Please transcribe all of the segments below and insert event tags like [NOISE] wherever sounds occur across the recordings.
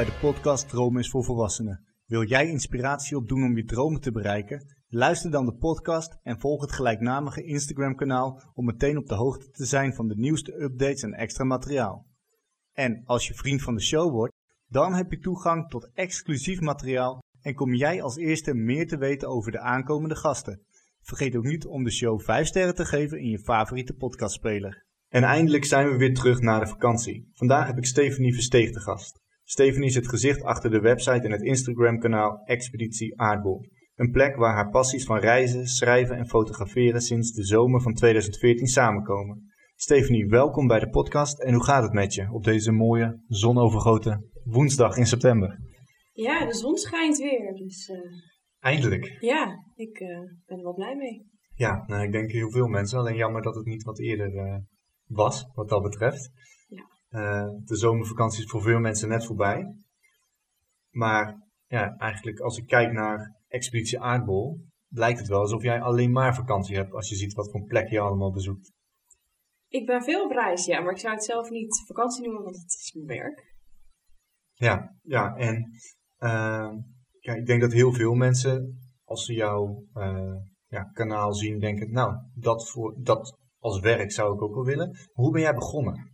Bij de podcast Dromen is voor Volwassenen. Wil jij inspiratie opdoen om je dromen te bereiken? Luister dan de podcast en volg het gelijknamige Instagram-kanaal om meteen op de hoogte te zijn van de nieuwste updates en extra materiaal. En als je vriend van de show wordt, dan heb je toegang tot exclusief materiaal en kom jij als eerste meer te weten over de aankomende gasten. Vergeet ook niet om de show 5 sterren te geven in je favoriete podcastspeler. En eindelijk zijn we weer terug na de vakantie. Vandaag heb ik Stephanie Versteeg te gast. Stephanie is het gezicht achter de website en het Instagram-kanaal Expeditie Aardbol. Een plek waar haar passies van reizen, schrijven en fotograferen sinds de zomer van 2014 samenkomen. Stephanie, welkom bij de podcast en hoe gaat het met je op deze mooie, zonovergoten woensdag in september? Ja, de zon schijnt weer, dus uh, Eindelijk. ja, ik eh, ben er wel blij mee. Ja, nou, ik denk heel veel mensen. Alleen jammer dat het niet wat eerder eh, was, wat dat betreft. Eh, de zomervakantie is voor veel mensen net voorbij. Maar ja, eigenlijk als ik kijk naar Expeditie Aardbol, lijkt het wel alsof jij alleen maar vakantie hebt als je ziet wat voor plek je allemaal bezoekt. Ik ben veel op reis, ja, maar ik zou het zelf niet vakantie noemen, want het is mijn werk. Ja, ja en eh, ja, ik denk dat heel veel mensen, als ze jouw eh, ja, kanaal zien, denken, nou, dat, voor, dat als werk zou ik ook wel willen. Hoe ben jij begonnen?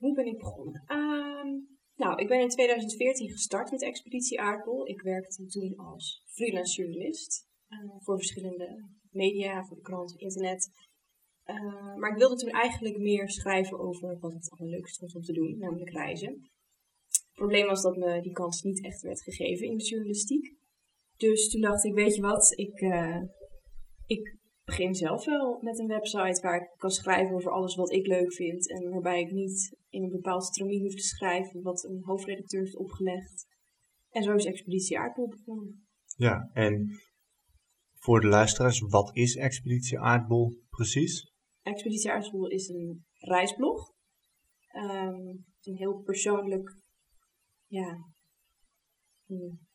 Hoe ben ik begonnen? Ehm, nou, ik ben in 2014 gestart met Expeditie Aardbol. Ik werkte toen als freelance journalist eh, voor verschillende media, voor de krant, internet. Eh, maar ik wilde toen eigenlijk meer schrijven over wat het allerleukste vond om te doen, namelijk reizen. Het probleem was dat me die kans niet echt werd gegeven in de journalistiek. Dus toen dacht ik, weet je wat, ik, eh, ik begin zelf wel met een website waar ik kan schrijven over alles wat ik leuk vind. En waarbij ik niet in een bepaald stramien hoef te schrijven wat een hoofdredacteur heeft opgelegd. En zo is Expeditie Aardbol begonnen. Ja, en voor de luisteraars, wat is Expeditie Aardbol precies? Expeditie Aardbol is een reisblog. Ehm, een heel persoonlijk, ja, een,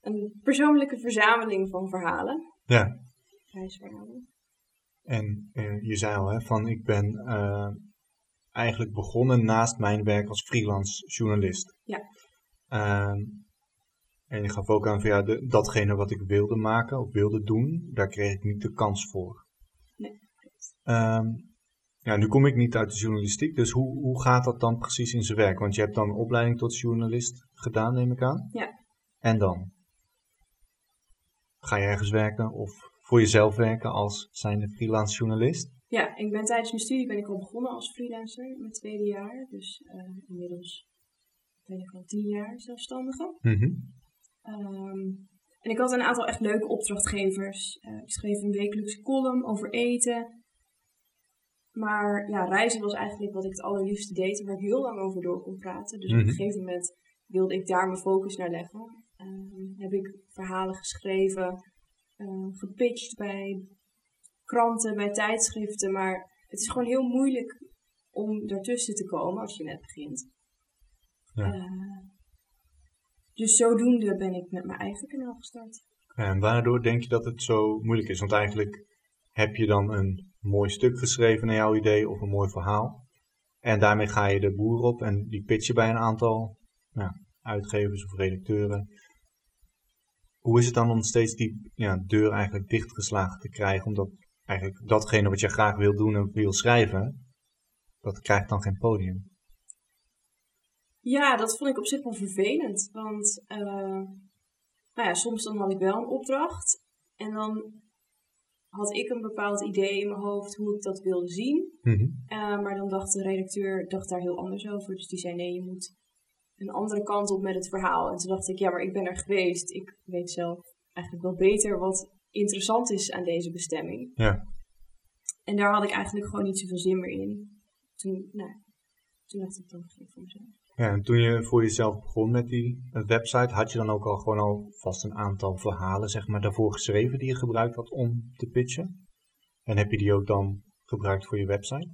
een persoonlijke verzameling van verhalen. Ja, En eh, je zei al, hè, van ik ben eh, eigenlijk begonnen naast mijn werk als freelance journalist. Ja. Ehm, en je gaf ook aan van ja, de, datgene wat ik wilde maken of wilde doen, daar kreeg ik niet de kans voor. Nee. Ehm, ja, nu kom ik niet uit de journalistiek, dus hoe, hoe gaat dat dan precies in zijn werk? Want je hebt dan een opleiding tot journalist gedaan, neem ik aan. Ja. En dan? Ga je ergens werken of voor jezelf werken als zijnde freelance journalist? Ja, ik ben tijdens mijn studie ben ik al begonnen als freelancer, mijn tweede jaar. Dus eh, inmiddels ben ik al tien jaar zelfstandige. Mhm. Ehm, en ik had een aantal echt leuke opdrachtgevers. Eh, ik schreef een wekelijkse column over eten. Maar ja, reizen was eigenlijk wat ik het allerliefste deed, en waar ik heel lang over door kon praten. Dus op Mhm. een gegeven moment wilde ik daar mijn focus naar leggen. Ehm, heb ik verhalen geschreven, eh, gepitcht bij kranten, bij tijdschriften. Maar het is gewoon heel moeilijk om daartussen te komen als je net begint. Ja. Eh, dus zodoende ben ik met mijn eigen kanaal gestart. En waardoor denk je dat het zo moeilijk is? Want eigenlijk heb je dan een mooi stuk geschreven naar jouw idee of een mooi verhaal. En daarmee ga je de boer op en die pitch je bij een aantal ja, uitgevers of redacteuren. Hoe is het dan om steeds die ja, deur eigenlijk dichtgeslagen te krijgen? Omdat eigenlijk datgene wat je graag wil doen en wil schrijven, dat krijgt dan geen podium. Ja, dat vond ik op zich wel vervelend. Want eh, nou ja, soms dan had ik wel een opdracht. En dan had ik een bepaald idee in mijn hoofd hoe ik dat wilde zien. Mhm. Eh, maar dan dacht de redacteur dacht daar heel anders over. Dus die zei nee, je moet een andere kant op met het verhaal. En toen dacht ik, ja, maar ik ben er geweest. Ik weet zelf eigenlijk wel beter wat interessant is aan deze bestemming. Ja. En daar had ik eigenlijk gewoon niet zoveel zin meer in. Toen, nou, toen dacht ik dan geen voor mezelf. Ja, en toen je voor jezelf begon met die website, had je dan ook al gewoon al vast een aantal verhalen, zeg maar, daarvoor geschreven die je gebruikt had om te pitchen? En heb je die ook dan gebruikt voor je website?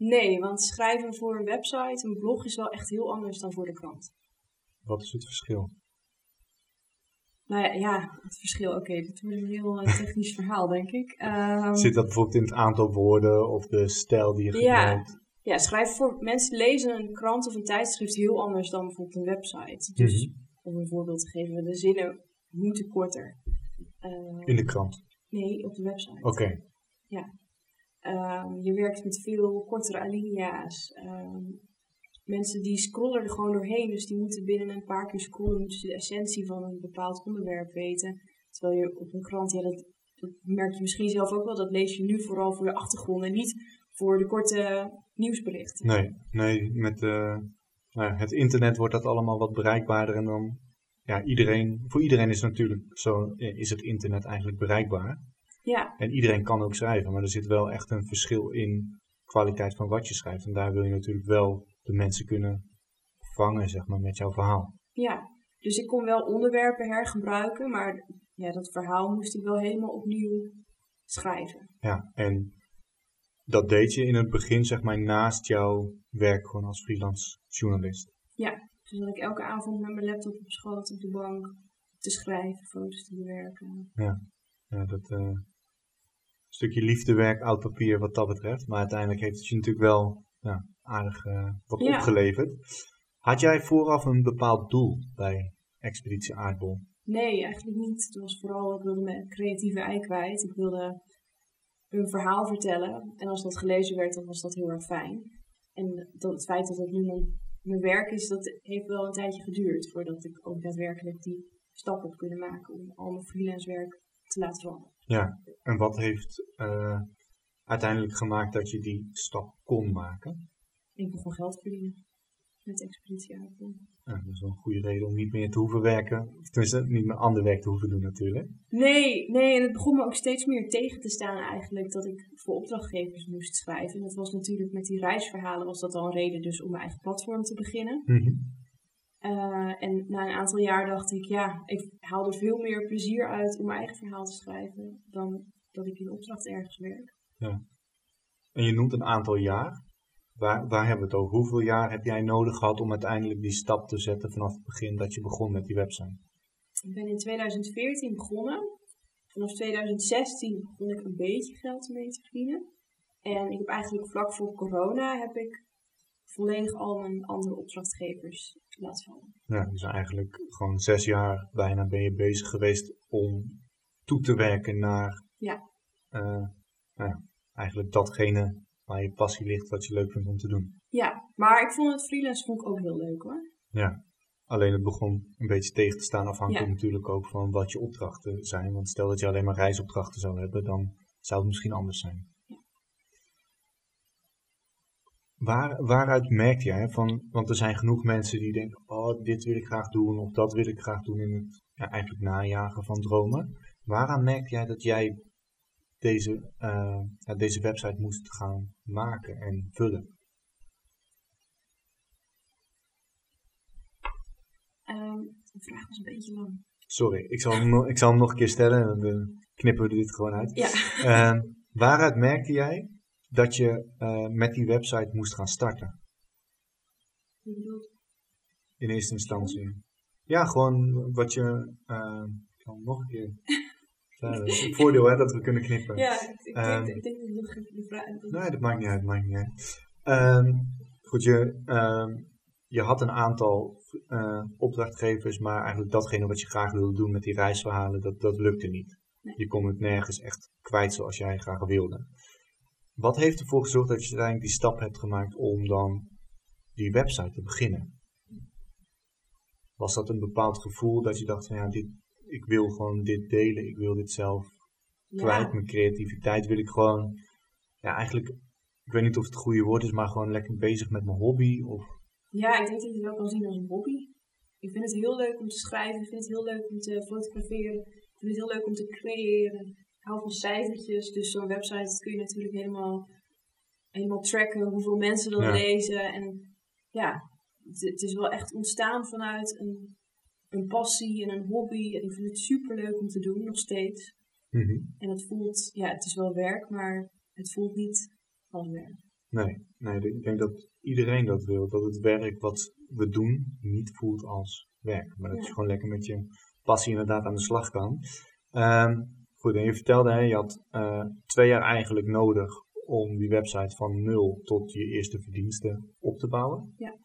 Ehm, nee, want schrijven voor een website, een blog is wel echt heel anders dan voor de krant. Wat is het verschil? Nou ja, ja het verschil, oké, dit wordt een heel eh, technisch verhaal, denk ik. Ehm, Zit dat bijvoorbeeld in het aantal woorden of de stijl die je Ja. gebruikt? ja, schrijven voor mensen lezen een krant of een tijdschrift heel anders dan bijvoorbeeld een website. Dus Mhm. om een voorbeeld te geven, de zinnen moeten korter. Eh, In de krant. nee, op de website. Oké. Ehm, je werkt met veel kortere alinea's. Ehm, mensen die scrollen er gewoon doorheen, dus die moeten binnen een paar keer scrollen, moeten de essentie van een bepaald onderwerp weten. Terwijl je op een krant, ja, dat, merk je misschien zelf ook wel, dat lees je nu vooral voor de achtergrond en niet voor de korte nieuwsberichten. Nee, nee, met eh, nou het internet wordt dat allemaal wat bereikbaarder en dan, ja, iedereen, voor iedereen is natuurlijk zo, is het internet eigenlijk bereikbaar. Ja, En iedereen kan ook schrijven, maar er zit wel echt een verschil in kwaliteit van wat je schrijft. En daar wil je natuurlijk wel de mensen kunnen vangen, zeg maar, met jouw verhaal. ja. Dus ik kon wel onderwerpen hergebruiken, maar ja, dat verhaal moest ik wel helemaal opnieuw schrijven. Ja, en dat deed je in het begin, zeg maar, naast jouw werk gewoon als freelance journalist. Dus dat ik elke avond met mijn laptop op schoot op de bank te schrijven, foto's te bewerken. Ja, dat eh, stukje liefdewerk, oud papier wat dat betreft. Maar uiteindelijk heeft het je natuurlijk wel ja, aardig eh, wat Ja. opgeleverd. Had jij vooraf een bepaald doel bij Expeditie Aardbol? Nee, eigenlijk niet. Het was vooral, ik wilde mijn creatieve ei kwijt. Ik wilde een verhaal vertellen. En als dat gelezen werd, dan was dat heel erg fijn. En dat, het feit dat het nu mijn, mijn werk is, dat heeft wel een tijdje geduurd. Voordat ik ook daadwerkelijk die stap heb kunnen maken om al mijn freelance werk te laten veranderen. Ja, en wat heeft eh, uiteindelijk gemaakt dat je die stap kon maken? Ik begon geld verdienen met Expeditie Aardbol. Ja, dat is wel een goede reden om niet meer te hoeven werken. Of tenminste, niet meer ander werk te hoeven doen natuurlijk. Nee, nee, en het begon me ook steeds meer tegen te staan eigenlijk dat ik voor opdrachtgevers moest schrijven. En dat was natuurlijk met die reisverhalen was dat al een reden dus om mijn eigen platform te beginnen. Mhm. Eh, en na een aantal jaar dacht ik, ja, ik haal er veel meer plezier uit om mijn eigen verhaal te schrijven dan dat ik in opdracht ergens werk. En je noemt een aantal jaar. Waar, waar hebben we het over? Hoeveel jaar heb jij nodig gehad om uiteindelijk die stap te zetten vanaf het begin dat je begon met die website? Ik ben in 2014 begonnen. Vanaf 2016 begon ik een beetje geld mee te verdienen. En ik heb eigenlijk vlak voor corona heb ik volledig al mijn andere opdrachtgevers laten vallen. Ja, dus eigenlijk gewoon zes jaar bijna ben je bezig geweest om toe te werken naar Ja. eh, nou ja, eigenlijk datgene waar je passie ligt, wat je leuk vindt om te doen. Ja, maar ik vond het freelance vond ik ook heel leuk hoor. Ja, alleen het begon een beetje tegen te staan afhankelijk Ja. natuurlijk ook van wat je opdrachten zijn. Want stel dat je alleen maar reisopdrachten zou hebben, dan zou het misschien anders zijn. Waar, waaruit merk jij van, want er zijn genoeg mensen die denken, oh dit wil ik graag doen of dat wil ik graag doen in het ja, eigenlijk najagen van dromen. Waaraan merk jij dat jij deze, eh, ja, deze website moest gaan maken en vullen? Ehm, de vraag was een beetje lang. Sorry, ik zal hem, ik zal hem nog een keer stellen en dan knippen we dit gewoon uit. Ja, Ehm, waaruit merkte jij dat je eh, met die website moest gaan starten in eerste instantie? Ja, gewoon wat je. eh, ik hem nog een keer. [LAUGHS] Ja, dat is het voordeel hè, dat we kunnen knippen. ja, ik, ik, Ehm, denk, ik denk dat ik nog de vraag... Nee, dat maakt niet uit, maakt niet uit. Ehm, goed, je, ehm, je had een aantal eh, opdrachtgevers, maar eigenlijk datgene wat je graag wilde doen met die reisverhalen, dat, dat lukte niet. Nee. Je kon het nergens echt kwijt zoals jij graag wilde. Wat heeft ervoor gezorgd dat je uiteindelijk die stap hebt gemaakt om dan die website te beginnen? Was dat een bepaald gevoel dat je dacht van ja, dit, ik wil gewoon dit delen, ik wil dit zelf kwijt. Mijn creativiteit wil ik gewoon, ja, eigenlijk, ik weet niet of het het goede woord is, maar gewoon lekker bezig met mijn hobby. Of, ja, ik denk dat je het wel kan zien als een hobby. Ik vind het heel leuk om te schrijven, ik vind het heel leuk om te fotograferen, ik vind het heel leuk om te creëren. Hou van cijfertjes, dus zo'n website kun je natuurlijk helemaal, helemaal tracken hoeveel mensen dat Ja. lezen. En ja, het, het is wel echt ontstaan vanuit een, een passie en een hobby. En ik vind het super leuk om te doen, nog steeds. En het voelt, ja, het is wel werk, maar het voelt niet als werk. Nee, nee, ik denk dat iedereen dat wil. Dat het werk wat we doen niet voelt als werk. Maar dat Ja. je gewoon lekker met je passie inderdaad aan de slag kan. Ehm, goed, en je vertelde, hè, je had eh, twee jaar eigenlijk nodig om die website van nul tot je eerste verdiensten op te bouwen. Ja.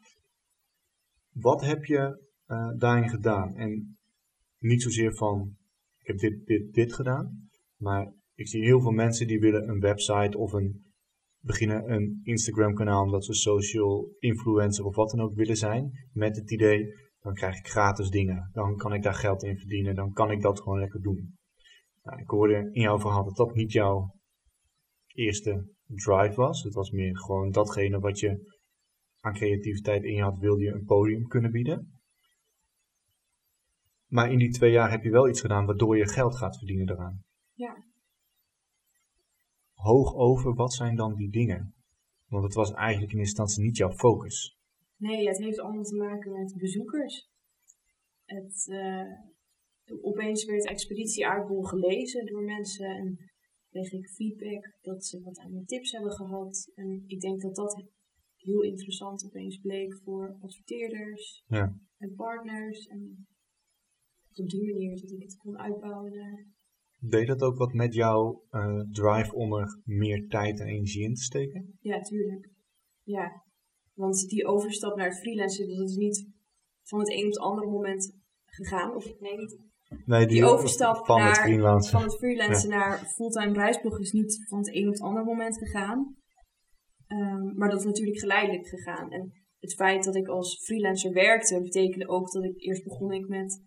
Wat heb je eh, daarin gedaan? En niet zozeer van, ik heb dit, dit, dit gedaan, maar ik zie heel veel mensen die willen een website of een, beginnen een Instagram kanaal omdat ze social influencer of wat dan ook willen zijn. Met het idee, dan krijg ik gratis dingen. Dan kan ik daar geld in verdienen. Dan kan ik dat gewoon lekker doen. Nou, ik hoorde in jouw verhaal dat dat niet jouw eerste drive was. Het was meer gewoon datgene wat je aan creativiteit in je had, wilde je een podium kunnen bieden. Maar in die twee jaar heb je wel iets gedaan waardoor je geld gaat verdienen eraan. Ja. Hoog over, wat zijn dan die dingen? Want het was eigenlijk in eerste instantie niet jouw focus. Nee, het heeft allemaal te maken met bezoekers. Het, uh, opeens werd Expeditie Aardbol gelezen door mensen en kreeg ik feedback dat ze wat aan mijn tips hebben gehad. En ik denk dat dat heel interessant opeens bleek voor adverteerders ja. en partners. En op die manier dat ik het kon uitbouwen. Deed dat ook wat met jouw uh, drive om er meer tijd en energie in te steken? Ja, tuurlijk. Ja, want die overstap naar het freelancen, dat is niet van het een op het andere moment gegaan. Of nee, niet. Nee, die, die overstap van naar, het freelancen, van het freelancen naar fulltime reisblog is niet van het een op het andere moment gegaan. Um, maar dat is natuurlijk geleidelijk gegaan. En het feit dat ik als freelancer werkte, betekende ook dat ik eerst begon ik met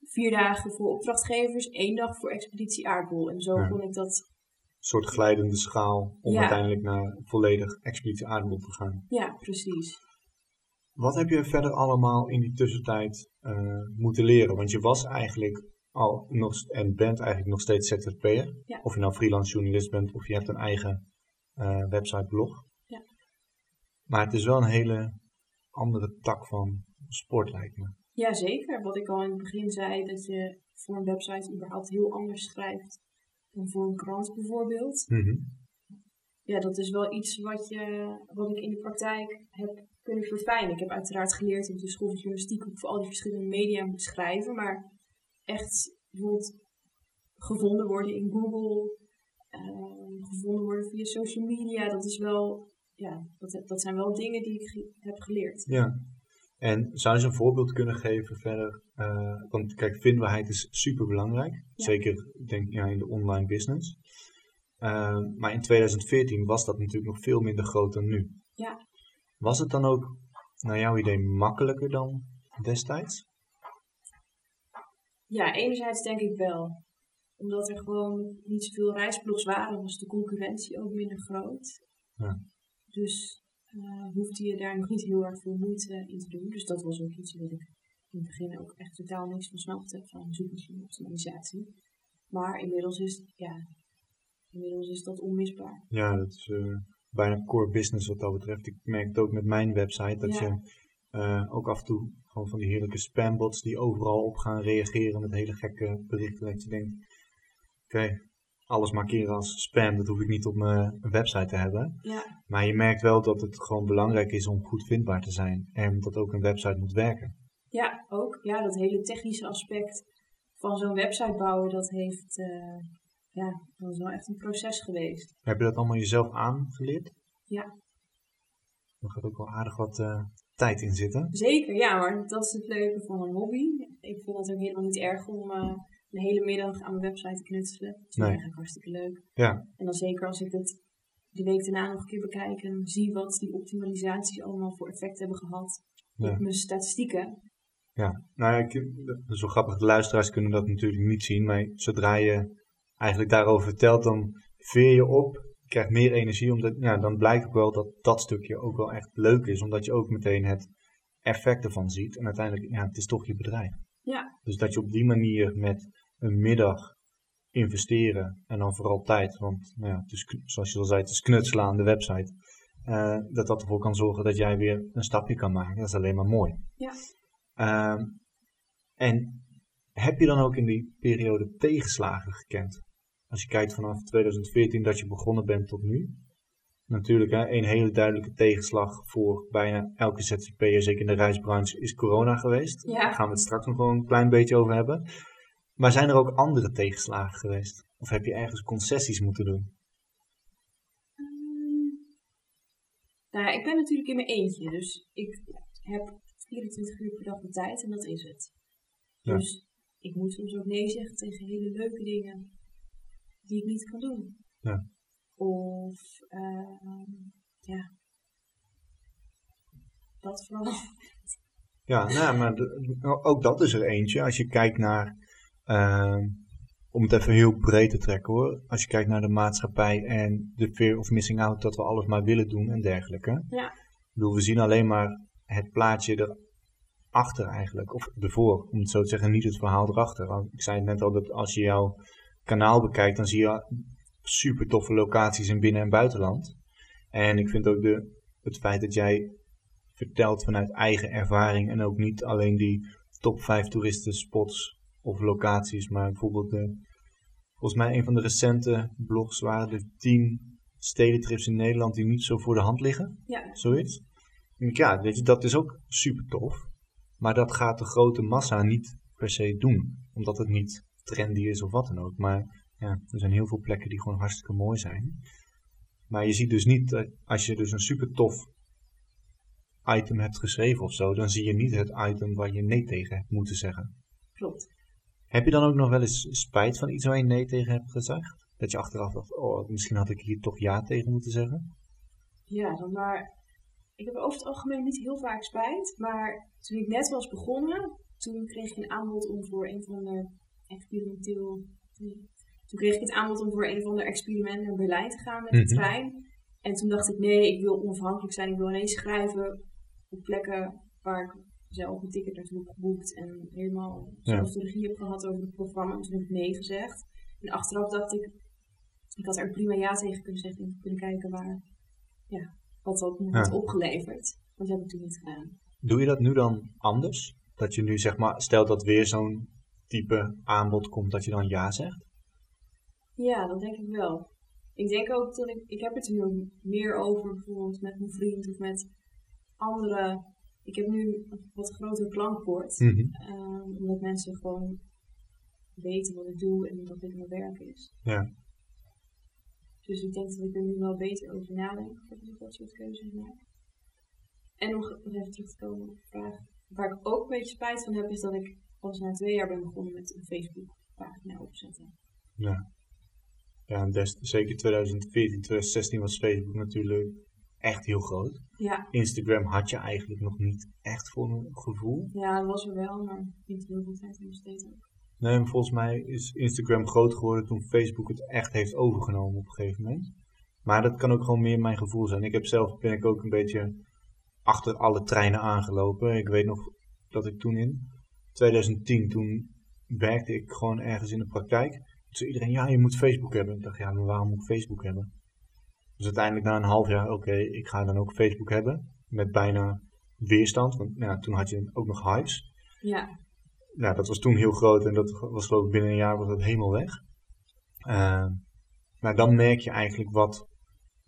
vier dagen voor opdrachtgevers, één dag voor Expeditie Aardbol. En zo Ja. kon ik dat, Een soort glijdende schaal om Ja. uiteindelijk naar volledig expeditie aardbol te gaan. ja, precies. Wat heb je verder allemaal in die tussentijd eh, moeten leren? Want je was eigenlijk al nog, en bent eigenlijk nog steeds ZZP'er. Ja. Of je nou freelance journalist bent of je hebt een eigen eh, website blog. Ja. Maar het is wel een hele andere tak van sport lijkt me. Ja, zeker. Wat ik al in het begin zei, dat je voor een website überhaupt heel anders schrijft dan voor een krant bijvoorbeeld. Ja, dat is wel iets wat, je, wat ik in de praktijk heb kunnen verfijnen. Ik heb uiteraard geleerd op de school van journalistiek hoe ik voor al die verschillende media moet schrijven. Maar echt bijvoorbeeld gevonden worden in Google, ehm, gevonden worden via social media. Dat is wel, ja, dat, dat zijn wel dingen die ik ge- heb geleerd. Ja. En zou je eens een voorbeeld kunnen geven verder? Eh, want kijk, vindbaarheid is super belangrijk. Ja. Zeker denk ik ja, in de online business. Eh, maar in 2014 was dat natuurlijk nog veel minder groot dan nu. Ja. Was het dan ook, naar jouw idee, makkelijker dan destijds? Ja, enerzijds denk ik wel. Omdat er gewoon niet zoveel reisblogs waren, was de concurrentie ook minder groot. Ja. Dus eh, hoefde je daar nog niet heel erg veel moeite in te doen. Dus dat was ook iets wat ik in het begin ook echt totaal niks van snapte, van zoekmachine optimalisatie. Maar inmiddels is, ja, inmiddels is dat onmisbaar. Ja, dat is eh, bijna core business wat dat betreft. Ik merk het ook met mijn website dat Ja. je eh, ook af en toe gewoon van die heerlijke spambots die overal op gaan reageren met hele gekke berichten. Dat je denkt, oké, alles markeren als spam, dat hoef ik niet op mijn website te hebben. Ja, Maar je merkt wel dat het gewoon belangrijk is om goed vindbaar te zijn en dat ook een website moet werken. ja ook. Ja, dat hele technische aspect van zo'n website bouwen, dat heeft, eh, ja, dat is wel echt een proces geweest. Heb je dat allemaal jezelf aangeleerd? Ja. Er gaat ook wel aardig wat eh, tijd in zitten. Zeker, ja, maar dat is het leuke van een hobby. Ik vind het ook helemaal niet erg om eh, een hele middag aan mijn website te knutselen. Dat is Nee. eigenlijk hartstikke leuk. Ja, En dan zeker als ik het de week daarna nog een keer bekijk en zie wat die optimalisaties allemaal voor effect hebben gehad Ja. op mijn statistieken. Ja, nou ja, ik, dat is wel grappig. De luisteraars kunnen dat natuurlijk niet zien, maar zodra je eigenlijk daarover vertelt, dan veer je op, krijgt meer energie, omdat, ja, dan blijkt ook wel dat dat stukje ook wel echt leuk is, omdat je ook meteen het effect ervan ziet. En uiteindelijk, ja, het is toch je bedrijf. Ja, Dus dat je op die manier met een middag investeren en dan vooral tijd, want nou ja, het is, zoals je al zei, het is knutselen aan de website, eh, dat dat ervoor kan zorgen dat jij weer een stapje kan maken. Dat is alleen maar mooi. Ja. Ehm, en heb je dan ook in die periode tegenslagen gekend? Als je kijkt vanaf 2014 dat je begonnen bent tot nu. Natuurlijk, hè, een hele duidelijke tegenslag voor bijna elke ZZP'er, zeker in de reisbranche, is corona geweest. Ja. Daar gaan we het straks nog wel een klein beetje over hebben. Maar zijn er ook andere tegenslagen geweest? Of heb je ergens concessies moeten doen? Nou ja, ik ben natuurlijk in mijn eentje, dus ik heb 24 uur per dag de tijd en dat is het. Ja. Dus ik moet soms ook nee zeggen tegen hele leuke dingen die ik niet kan doen. Ja. Of, ehm, ja, dat vooral. Ja, nou, maar de- ook dat is er eentje. Als je kijkt naar, ehm, om het even heel breed te trekken hoor. Als je kijkt naar de maatschappij en de fear of missing out, dat we alles maar willen doen en dergelijke. Ja. Ik bedoel, we zien alleen maar het plaatje erachter eigenlijk. Of ervoor, om het zo te zeggen, niet het verhaal erachter. Want Ik zei het net al, dat als je jouw kanaal bekijkt, dan zie je super toffe locaties in binnen- en buitenland. En ik vind ook de, het feit dat jij vertelt vanuit eigen ervaring en ook niet alleen die top 5 toeristenspots of locaties, maar bijvoorbeeld de, volgens mij een van de recente blogs waren de 10 stedentrips in Nederland die niet zo voor de hand liggen, Ja, zoiets. Ja, weet je, dat is ook super tof, maar dat gaat de grote massa niet per se doen, omdat het niet trendy is of wat dan ook. Maar ja, er zijn heel veel plekken die gewoon hartstikke mooi zijn. Maar je ziet dus niet, als je dus een super tof item hebt geschreven of zo, dan zie je niet het item waar je nee tegen hebt moeten zeggen. klopt. Heb je dan ook nog wel eens spijt van iets waar je nee tegen hebt gezegd? Dat je achteraf dacht, oh, misschien had ik hier toch ja tegen moeten zeggen? Ja, dan maar. Ik heb over het algemeen niet heel vaak spijt, maar toen ik net was begonnen, toen kreeg ik een aanbod om voor een van de experimenteel. Toen kreeg ik het aanbod om voor een van de experimenten naar Berlijn te gaan met de Mhm. trein. En toen dacht ik, nee, ik wil onafhankelijk zijn, ik wil ineens schrijven op plekken waar ik zelf een ticket naartoe heb geboekt en helemaal zelf de regie heb gehad over het programma. En toen heb ik nee gezegd. En achteraf dacht ik, ik had er prima ja tegen kunnen zeggen en kunnen kijken waar, ja, wat dat me had Ja. opgeleverd. Dat heb ik toen niet gedaan. Doe je dat nu dan anders? Dat je nu zeg maar, stel dat weer zo'n type aanbod komt, dat je dan ja zegt? Ja, dat denk ik wel. Ik denk ook dat ik, ik heb het er nu meer over, bijvoorbeeld met mijn vriend of met andere. Ik heb nu een wat groter klankbord, Mhm. ehm, omdat mensen gewoon weten wat ik doe en dat dit mijn werk is. Ja. Dus ik denk dat ik er nu wel beter over nadenk voordat ik dat soort keuzes maak. En nog even terug te komen op de vraag. Waar ik ook een beetje spijt van heb, is dat ik pas na twee jaar ben begonnen met een Facebook pagina opzetten. Ja. Ja, en des, zeker 2014, 2016 was Facebook natuurlijk echt heel groot. Ja, Instagram had je eigenlijk nog niet echt voor een gevoel. Ja, dat was er wel, maar niet heel veel tijd in besteed ook. Nee, maar volgens mij is Instagram groot geworden toen Facebook het echt heeft overgenomen op een gegeven moment. Maar dat kan ook gewoon meer mijn gevoel zijn. Ik heb zelf, ben ik ook een beetje achter alle treinen aangelopen. Ik weet nog dat ik toen in 2010, toen werkte ik gewoon ergens in de praktijk. Toen zei iedereen, ja, je moet Facebook hebben. Ik dacht, ja, maar waarom moet ik Facebook hebben? Dus uiteindelijk na een half jaar, oké, ik ga dan ook Facebook hebben. Met bijna weerstand, want nou, ja, toen had je ook nog hypes Ja, nou, dat was toen heel groot en dat was geloof ik binnen een jaar was dat helemaal weg. Uh, maar dan merk je eigenlijk wat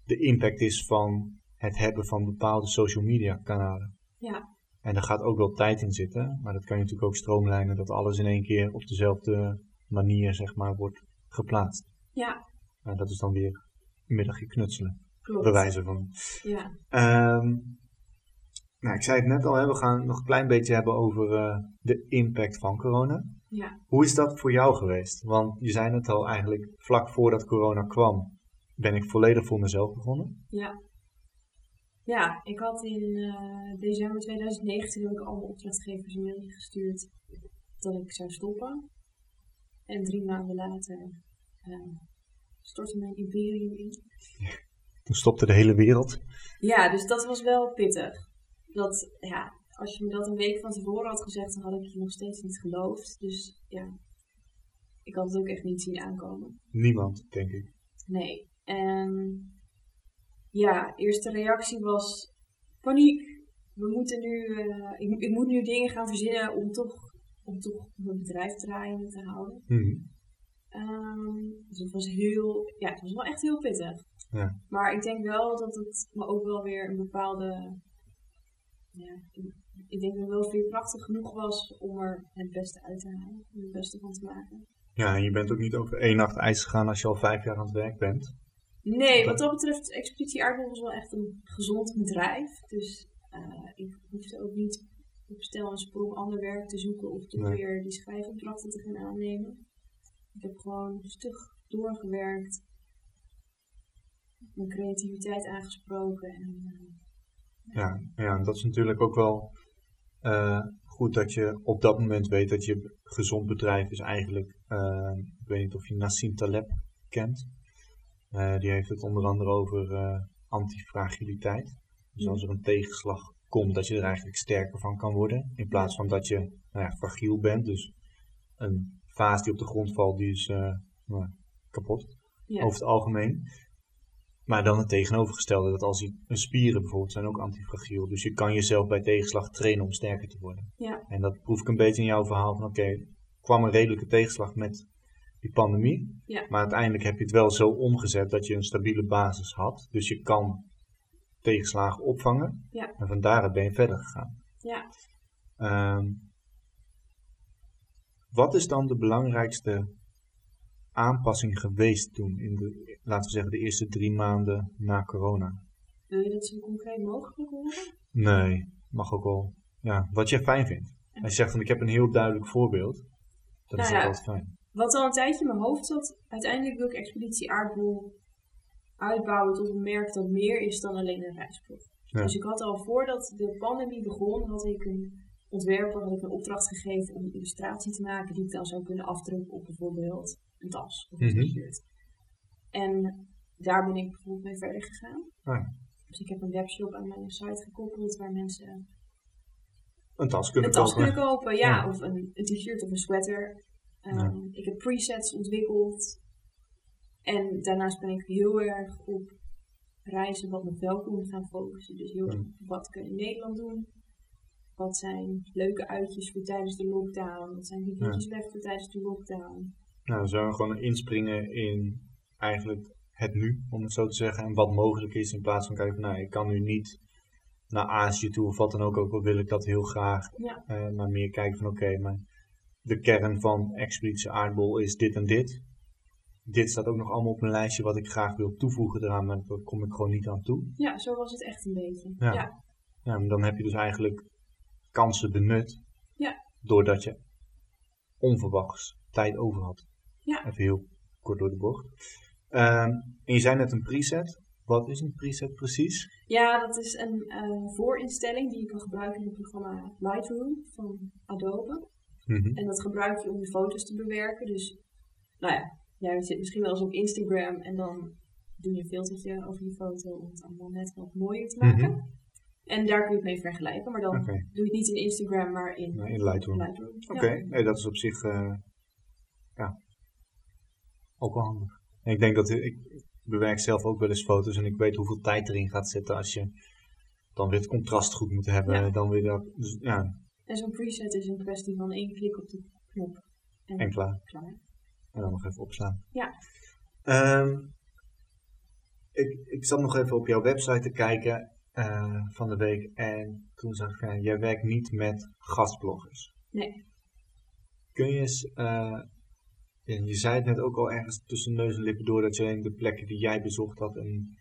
de impact is van het hebben van bepaalde social media kanalen. ja, En daar gaat ook wel tijd in zitten, maar dat kan je natuurlijk ook stroomlijnen dat alles in één keer op dezelfde manier zeg maar wordt geplaatst. ja, Nou, dat is dan weer een middagje knutselen, klopt. bewijzen van. Ja, Ehm, nou, ik zei het net al, hè, we gaan nog een klein beetje hebben over eh, de impact van corona. ja. Hoe is dat voor jou geweest? Want je zei het al eigenlijk, vlak voordat corona kwam, ben ik volledig voor mezelf begonnen. Ja. Ja, ik had in eh, december 2019 heb ik alle opdrachtgevers een mailje gestuurd dat ik zou stoppen. En drie maanden later eh, stortte mijn imperium in. [LAUGHS] Toen stopte de hele wereld. Ja, dus dat was wel pittig. Dat, ja, als je me dat een week van tevoren had gezegd, dan had ik je nog steeds niet geloofd. Dus ja, ik had het ook echt niet zien aankomen. Niemand, denk ik. Nee. En ja, eerste reactie was paniek. We moeten nu, eh, ik, ik moet nu dingen gaan verzinnen om toch, om toch mijn bedrijf draaiende te houden. Mhm. Ehm, dus het was heel, ja, het was wel echt heel pittig. Ja. Maar ik denk wel dat het me ook wel weer een bepaalde, ja, ik, ik denk dat het wel veerkrachtig genoeg was om er het beste uit te halen, om het beste van te maken. Ja, en je bent ook niet over één nacht ijs gegaan als je al vijf jaar aan het werk bent. Nee, wat dat betreft, Expeditie Aardbol was wel echt een gezond bedrijf. Dus uh, ik hoefde ook niet op stel en sprong ander werk te zoeken of toch weer die schrijfopdrachten te gaan aannemen. Ik heb gewoon stug doorgewerkt, mijn creativiteit aangesproken. En, uh, ja, ja, dat is natuurlijk ook wel uh, goed dat je op dat moment weet dat je gezond bedrijf is eigenlijk, ik weet niet of je Nassim Taleb kent. Uh, die heeft het onder andere over antifragiliteit. Dus als er een tegenslag komt, dat je er eigenlijk sterker van kan worden. In plaats van dat je nou ja, fragiel bent. Dus een vaas die op de grond valt, die is nou, kapot. Ja. Over het algemeen. Maar dan het tegenovergestelde, dat als je spieren bijvoorbeeld zijn ook antifragiel. Dus je kan jezelf bij tegenslag trainen om sterker te worden. Ja. En dat proef ik een beetje in jouw verhaal van oké, kwam een redelijke tegenslag met die pandemie. Ja. Maar uiteindelijk heb je het wel zo omgezet dat je een stabiele basis had. Dus je kan tegenslagen opvangen. Ja. En van daaruit ben je verder gegaan. Ja. Um, wat is dan de belangrijkste aanpassing geweest toen, in de, laten we zeggen, de eerste drie maanden na corona? Wil je dat zo concreet mogelijk horen? Nee, mag ook wel. Ja, wat jij fijn vindt. Als je zegt van ik heb een heel duidelijk voorbeeld, dan is nou dat ja, altijd fijn. Wat al een tijdje in mijn hoofd zat, uiteindelijk wil ik Expeditie Aardbol uitbouwen tot een merk dat meer is dan alleen een reisblog. Ja. Dus ik had al voordat de pandemie begon, had ik een ontwerper, had ik een opdracht gegeven om een illustratie te maken die ik dan zou kunnen afdrukken op bijvoorbeeld een tas of een Mhm. t-shirt. En daar ben ik bijvoorbeeld mee verder gegaan. Ah. Dus ik heb een webshop aan mijn site gekoppeld waar mensen Een tas kunnen een tas kopen. kunnen kopen, ja, Ja. of een, een t-shirt of een sweater. Ehm, Ja. Ik heb presets ontwikkeld. En daarnaast ben ik heel erg op reizen wat me wel kon gaan focussen. Dus heel erg Ja. op wat kun je in Nederland doen. Wat zijn leuke uitjes voor tijdens de lockdown? Wat zijn weekendjes weg voor tijdens de lockdown? Nou, dan zouden we gewoon inspringen in eigenlijk het nu, om het zo te zeggen. En wat mogelijk is in plaats van kijken van, nou, ik kan nu niet naar Azië toe of wat dan ook, ook al wil ik dat heel graag. Ja. Eh, maar meer kijken van, oké, maar de kern van Expeditie Aardbol is dit en dit. Dit staat ook nog allemaal op mijn lijstje wat ik graag wil toevoegen eraan, maar daar kom ik gewoon niet aan toe. Ja, zo was het echt een beetje. Ja. ja. Ja, maar dan heb je dus eigenlijk kansen benut. Ja. Doordat je onverwachts tijd over had. Ja. Even heel kort door de bocht. Ehm, en je zei net een preset. Wat is een preset precies? Ja, dat is een eh, voorinstelling die je kan gebruiken in het programma Lightroom van Adobe. Mhm. En dat gebruik je om je foto's te bewerken. Dus, nou ja, jij zit misschien wel eens op Instagram en dan doe je een filtertje over je foto om het allemaal net wat mooier te maken. Mhm. En daar kun je het mee vergelijken, maar dan doe je het niet in Instagram, maar in, Lightroom. Lightroom. Oké, Ja. nee, dat is op zich eh, ja, ook wel handig. En ik denk dat ik, ik bewerk zelf ook wel eens foto's en ik weet hoeveel tijd erin gaat zitten als je dan weer het contrast goed moet hebben. Ja. Dan weer dat, dus, ja, En zo'n preset is een kwestie van één klik op de knop. En, en klaar. klaar. En dan nog even opslaan. Ja. Ehm, ik, ik zat nog even op jouw website te kijken eh, van de week. En toen zag ik, ja, jij werkt niet met gastbloggers. Nee. Kun je eens, eh, je zei het net ook al ergens tussen neus en lippen door dat je alleen de plekken die jij bezocht had. En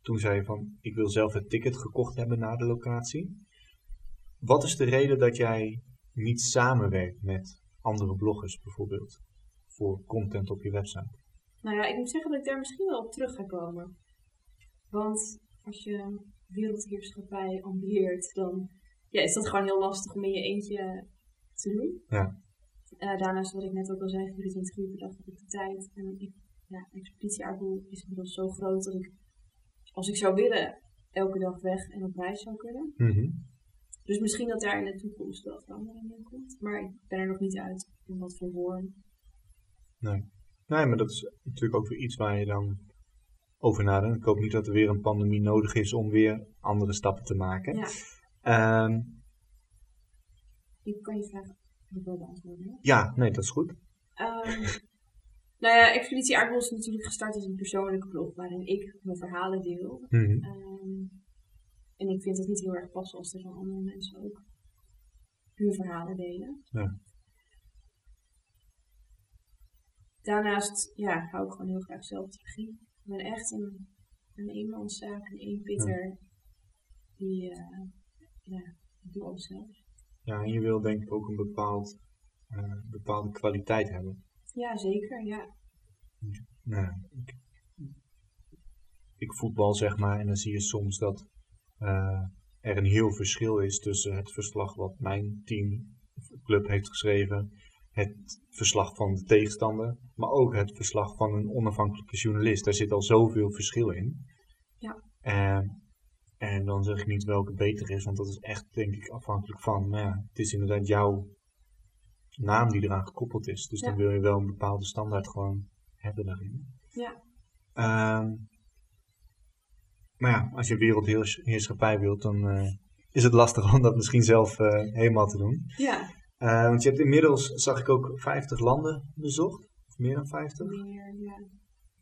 toen zei je van, ik wil zelf het ticket gekocht hebben naar de locatie. Wat is de reden dat jij niet samenwerkt met andere bloggers bijvoorbeeld? Voor content op je website. Nou ja, ik moet zeggen dat ik daar misschien wel op terug ga komen. Want als je wereldheerschappij ambieert, dan ja, is dat gewoon heel lastig om in je eentje te doen. Ja. Eh, daarnaast, wat ik net ook al zei, 24 uur per dag heb ik de tijd. En ik, ja, Expeditie Aardbol is inmiddels zo groot dat ik, als ik zou willen, elke dag weg en op reis zou kunnen. Mhm. Dus misschien dat daar in de toekomst wel verandering in komt. Maar ik ben er nog niet uit in wat voor vorm. Nee. nee, maar dat is natuurlijk ook weer iets waar je dan over nadenkt. Ik hoop niet dat er weer een pandemie nodig is om weer andere stappen te maken. Ja, Ehm, ik kan je vraag nog wel beantwoorden. ja, nee, dat is goed. Ehm, [LAUGHS] nou ja, Expeditie Aardbol is natuurlijk gestart als een persoonlijke blog waarin ik mijn verhalen deel. Mhm. Ehm, en ik vind het niet heel erg passen als er dan andere mensen ook hun verhalen delen. Ja. Daarnaast ja, hou ik gewoon heel graag zelf de regie. Ik ben echt een, een eenmanszaak, een eenpitter. Die, eh, ja, ik doe alles zelf. Ja, en je wil denk ik ook een bepaald, eh, bepaalde kwaliteit hebben. Ja, zeker, ja. Nou, ik, ik voetbal zeg maar en dan zie je soms dat er een heel verschil is tussen het verslag wat mijn team, club heeft geschreven, het verslag van de tegenstander, maar ook het verslag van een onafhankelijke journalist. Daar zit al zoveel verschil in. Ja. En, en dan zeg ik niet welke beter is, want dat is echt denk ik afhankelijk van, nou ja, het is inderdaad jouw naam die eraan gekoppeld is. Dus dan wil je wel een bepaalde standaard gewoon hebben daarin. Ja, Ehm, maar ja, als je wereldheerschappij wilt, dan eh, is het lastig [LAUGHS] om dat misschien zelf eh, helemaal te doen. ja. Eh, want je hebt inmiddels, zag ik ook, 50 landen bezocht. Of meer dan 50. Meer, ja.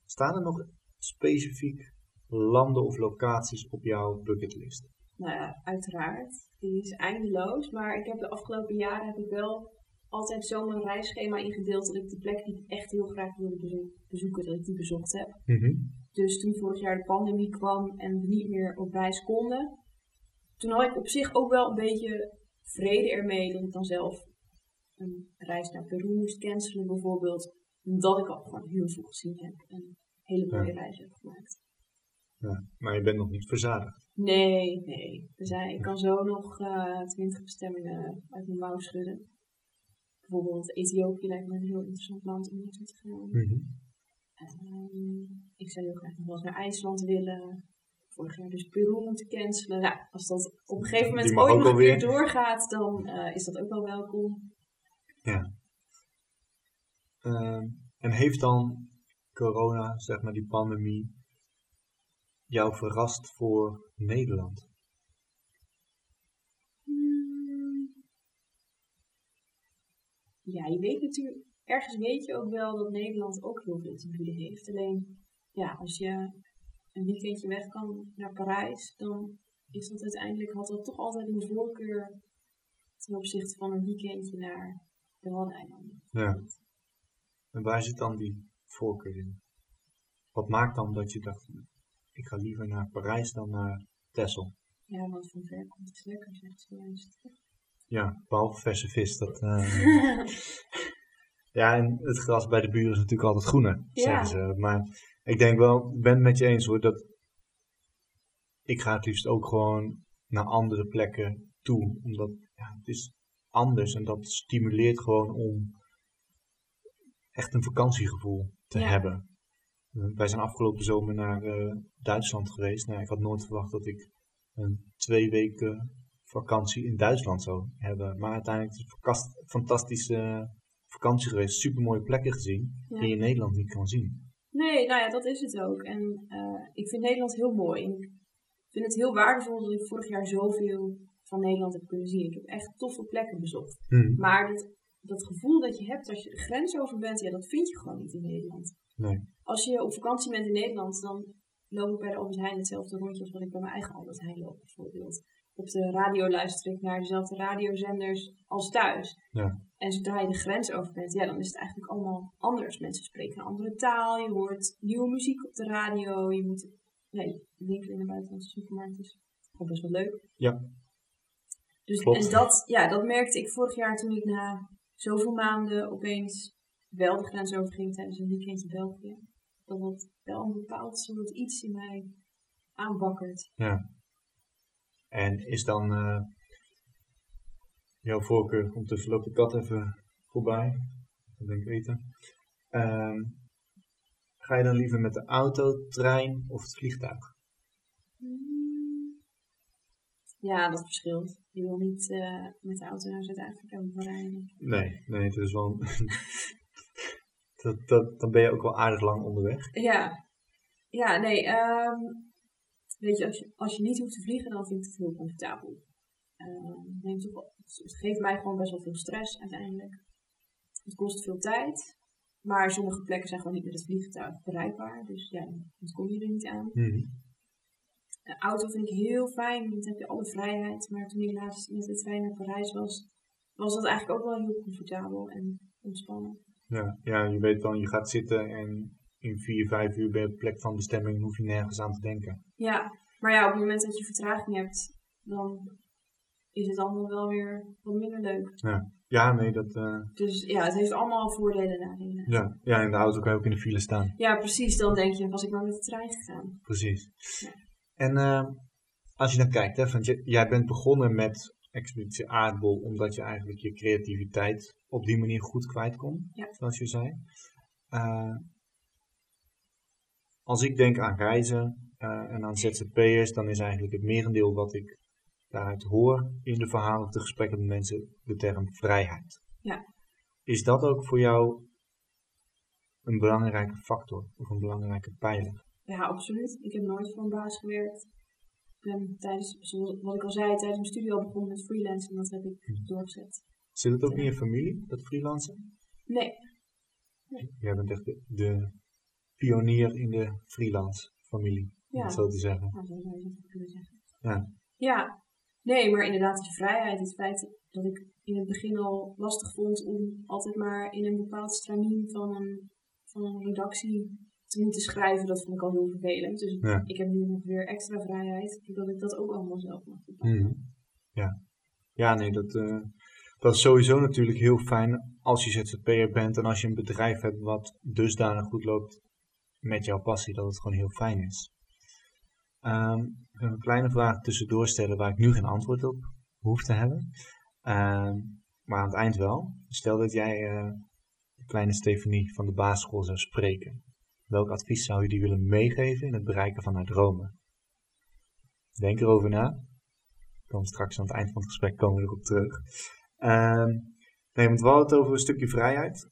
Staan er nog specifiek landen of locaties op jouw bucketlist? Nou ja, uiteraard. Die is eindeloos. Maar ik heb de afgelopen jaren heb ik wel altijd zo mijn reisschema ingedeeld dat ik de plekken die ik echt heel graag wilde bezo- bezoeken, dat ik die bezocht heb. Dus toen vorig jaar de pandemie kwam en we niet meer op reis konden, toen had ik op zich ook wel een beetje vrede ermee dat ik dan zelf een reis naar Peru moest cancelen bijvoorbeeld. Omdat ik al gewoon heel veel gezien heb en een hele mooie Ja. reis heb gemaakt. Ja, maar je bent nog niet verzadigd. Nee, nee. Zijn, ik kan zo nog eh, twintig bestemmingen uit mijn mouw schudden. Bijvoorbeeld Ethiopië lijkt me een heel interessant land om naartoe te gaan. Ehm, ik zou heel graag nog wel eens naar IJsland willen. Vorig jaar dus Peru moeten cancelen. Nou, als dat op een gegeven moment ooit nog alweer. doorgaat, dan eh, is dat ook wel welkom. Ja. Ehm, en heeft dan corona, zeg maar die pandemie, jou verrast voor Nederland? Hmm. Ja, je weet natuurlijk, ergens weet je ook wel dat Nederland ook heel veel te bieden heeft. Alleen, ja, als je een weekendje weg kan naar Parijs, dan is dat uiteindelijk, had dat toch altijd een voorkeur ten opzichte van een weekendje naar de Waddeneilanden. Ja. En waar zit dan die voorkeur in? Wat maakt dan dat je dacht, ik ga liever naar Parijs dan naar Texel? Ja, want van ver komt het lekker, zegt ze. Ja, behalve verse vis. Dat, eh, [LAUGHS] ja, en het gras bij de buren is natuurlijk altijd groener, Ja. zeggen ze. Maar ik denk wel, ik ben het met je eens hoor, dat ik ga het liefst ook gewoon naar andere plekken toe. Omdat ja, het is anders en dat stimuleert gewoon om echt een vakantiegevoel te Ja. hebben. Wij zijn afgelopen zomer naar eh, Duitsland geweest. Nou, ik had nooit verwacht dat ik een twee weken vakantie in Duitsland zou hebben. Maar uiteindelijk is het een fantastische vakantie geweest. Super mooie plekken gezien Ja. die je in Nederland niet kan zien. Nee, nou ja, dat is het ook. En eh, ik vind Nederland heel mooi. Ik vind het heel waardevol dat ik vorig jaar zoveel van Nederland heb kunnen zien. Ik heb echt toffe plekken bezocht. Maar dat, dat gevoel dat je hebt als je de grens over bent, ja, dat vind je gewoon niet in Nederland. Nee. Als je op vakantie bent in Nederland, dan loop ik bij de Albert Heijn hetzelfde rondje als wat ik bij mijn eigen Albert Heijn loop, bijvoorbeeld. Op de radio luister ik naar dezelfde radiozenders als thuis. Ja. En zodra je de grens over bent, ja, dan is het eigenlijk allemaal anders. Mensen spreken een andere taal, je hoort nieuwe muziek op de radio, je moet nee, winkelen in de buitenlandse supermarkt is gewoon best wel leuk. Ja. Dus, Klopt. en dat, ja, dat merkte ik vorig jaar toen ik na zoveel maanden opeens wel de grens overging tijdens een weekendje België. Dat dat wel een bepaald soort iets in mij aanbakkert. Ja. En is dan eh, jouw voorkeur, ondertussen loopt de kat even voorbij, dat ben ik eten. Ehm, ga je dan liever met de auto, trein of het vliegtuig? Ja, dat verschilt. Je wil niet eh, met de auto naar Zuid-Afrika rijden. Nee, nee, het is wel. [LAUGHS] dat, dat, dan ben je ook wel aardig lang onderweg. Ja, ja nee. ehm, weet je als, je, als je niet hoeft te vliegen, dan vind ik het heel comfortabel. Ehm, neemt toch wel- het geeft mij gewoon best wel veel stress uiteindelijk. Het kost veel tijd. Maar sommige plekken zijn gewoon niet met het vliegtuig bereikbaar. Dus ja, dan kom je er niet aan. Een auto vind ik heel fijn, want dan heb je alle vrijheid. Maar toen ik laatst met de trein naar Parijs was, was dat eigenlijk ook wel heel comfortabel en ontspannen. Ja, ja, je weet dan, je gaat zitten en in vier, vijf uur bij de plek van bestemming hoef je nergens aan te denken. Ja, maar ja, op het moment dat je vertraging hebt, dan is het allemaal wel weer wat minder leuk. Ja, ja nee, dat... eh, Dus ja, het heeft allemaal voordelen en nadelen. ja. ja, in de auto kan je ook in de file staan. Ja, precies. Dan denk je, was ik maar met de trein gegaan. Precies. Ja. En eh, als je dan kijkt, hè, want jij bent begonnen met Expeditie Aardbol omdat je eigenlijk je creativiteit op die manier goed kwijt kon, Ja. zoals je zei. Eh, als ik denk aan reizen en aan ZZP'ers, dan is eigenlijk het merendeel wat ik daaruit hoor in de verhalen of de gesprekken met mensen de term vrijheid. Ja. Is dat ook voor jou een belangrijke factor of een belangrijke pijler? Ja, absoluut. Ik heb nooit voor een baas gewerkt. Ik ben tijdens, zoals wat ik al zei, tijdens mijn studie al begonnen met freelancen. En dat heb ik Hm. doorgezet. Zit het ook in je familie, dat freelancen? Nee, Jij bent echt de, de pionier in de freelance familie, Ja. zo te zeggen. zo zou je het kunnen zeggen. Ja. Ja, nee, maar inderdaad, je vrijheid. Het feit dat ik in het begin al lastig vond om altijd maar in een bepaald stramien van een, van een redactie te moeten schrijven, dat vond ik al heel vervelend. Dus Ja. ik heb nu nog weer extra vrijheid, doordat ik dat ook allemaal zelf mag bepalen. Mhm. Ja. ja, nee, dat, eh, dat is sowieso natuurlijk heel fijn als je ZZP'er bent en als je een bedrijf hebt wat dusdanig goed loopt met jouw passie, dat het gewoon heel fijn is. Ehm, ik ga een kleine vraag tussendoor stellen waar ik nu geen antwoord op hoef te hebben. Ehm, maar aan het eind wel. Stel dat jij eh, de kleine Stefanie van de basisschool zou spreken. Welk advies zou je die willen meegeven in het bereiken van haar dromen? Denk erover na. Dan straks aan het eind van het gesprek komen we erop terug. Ehm, nee, we het over een stukje vrijheid.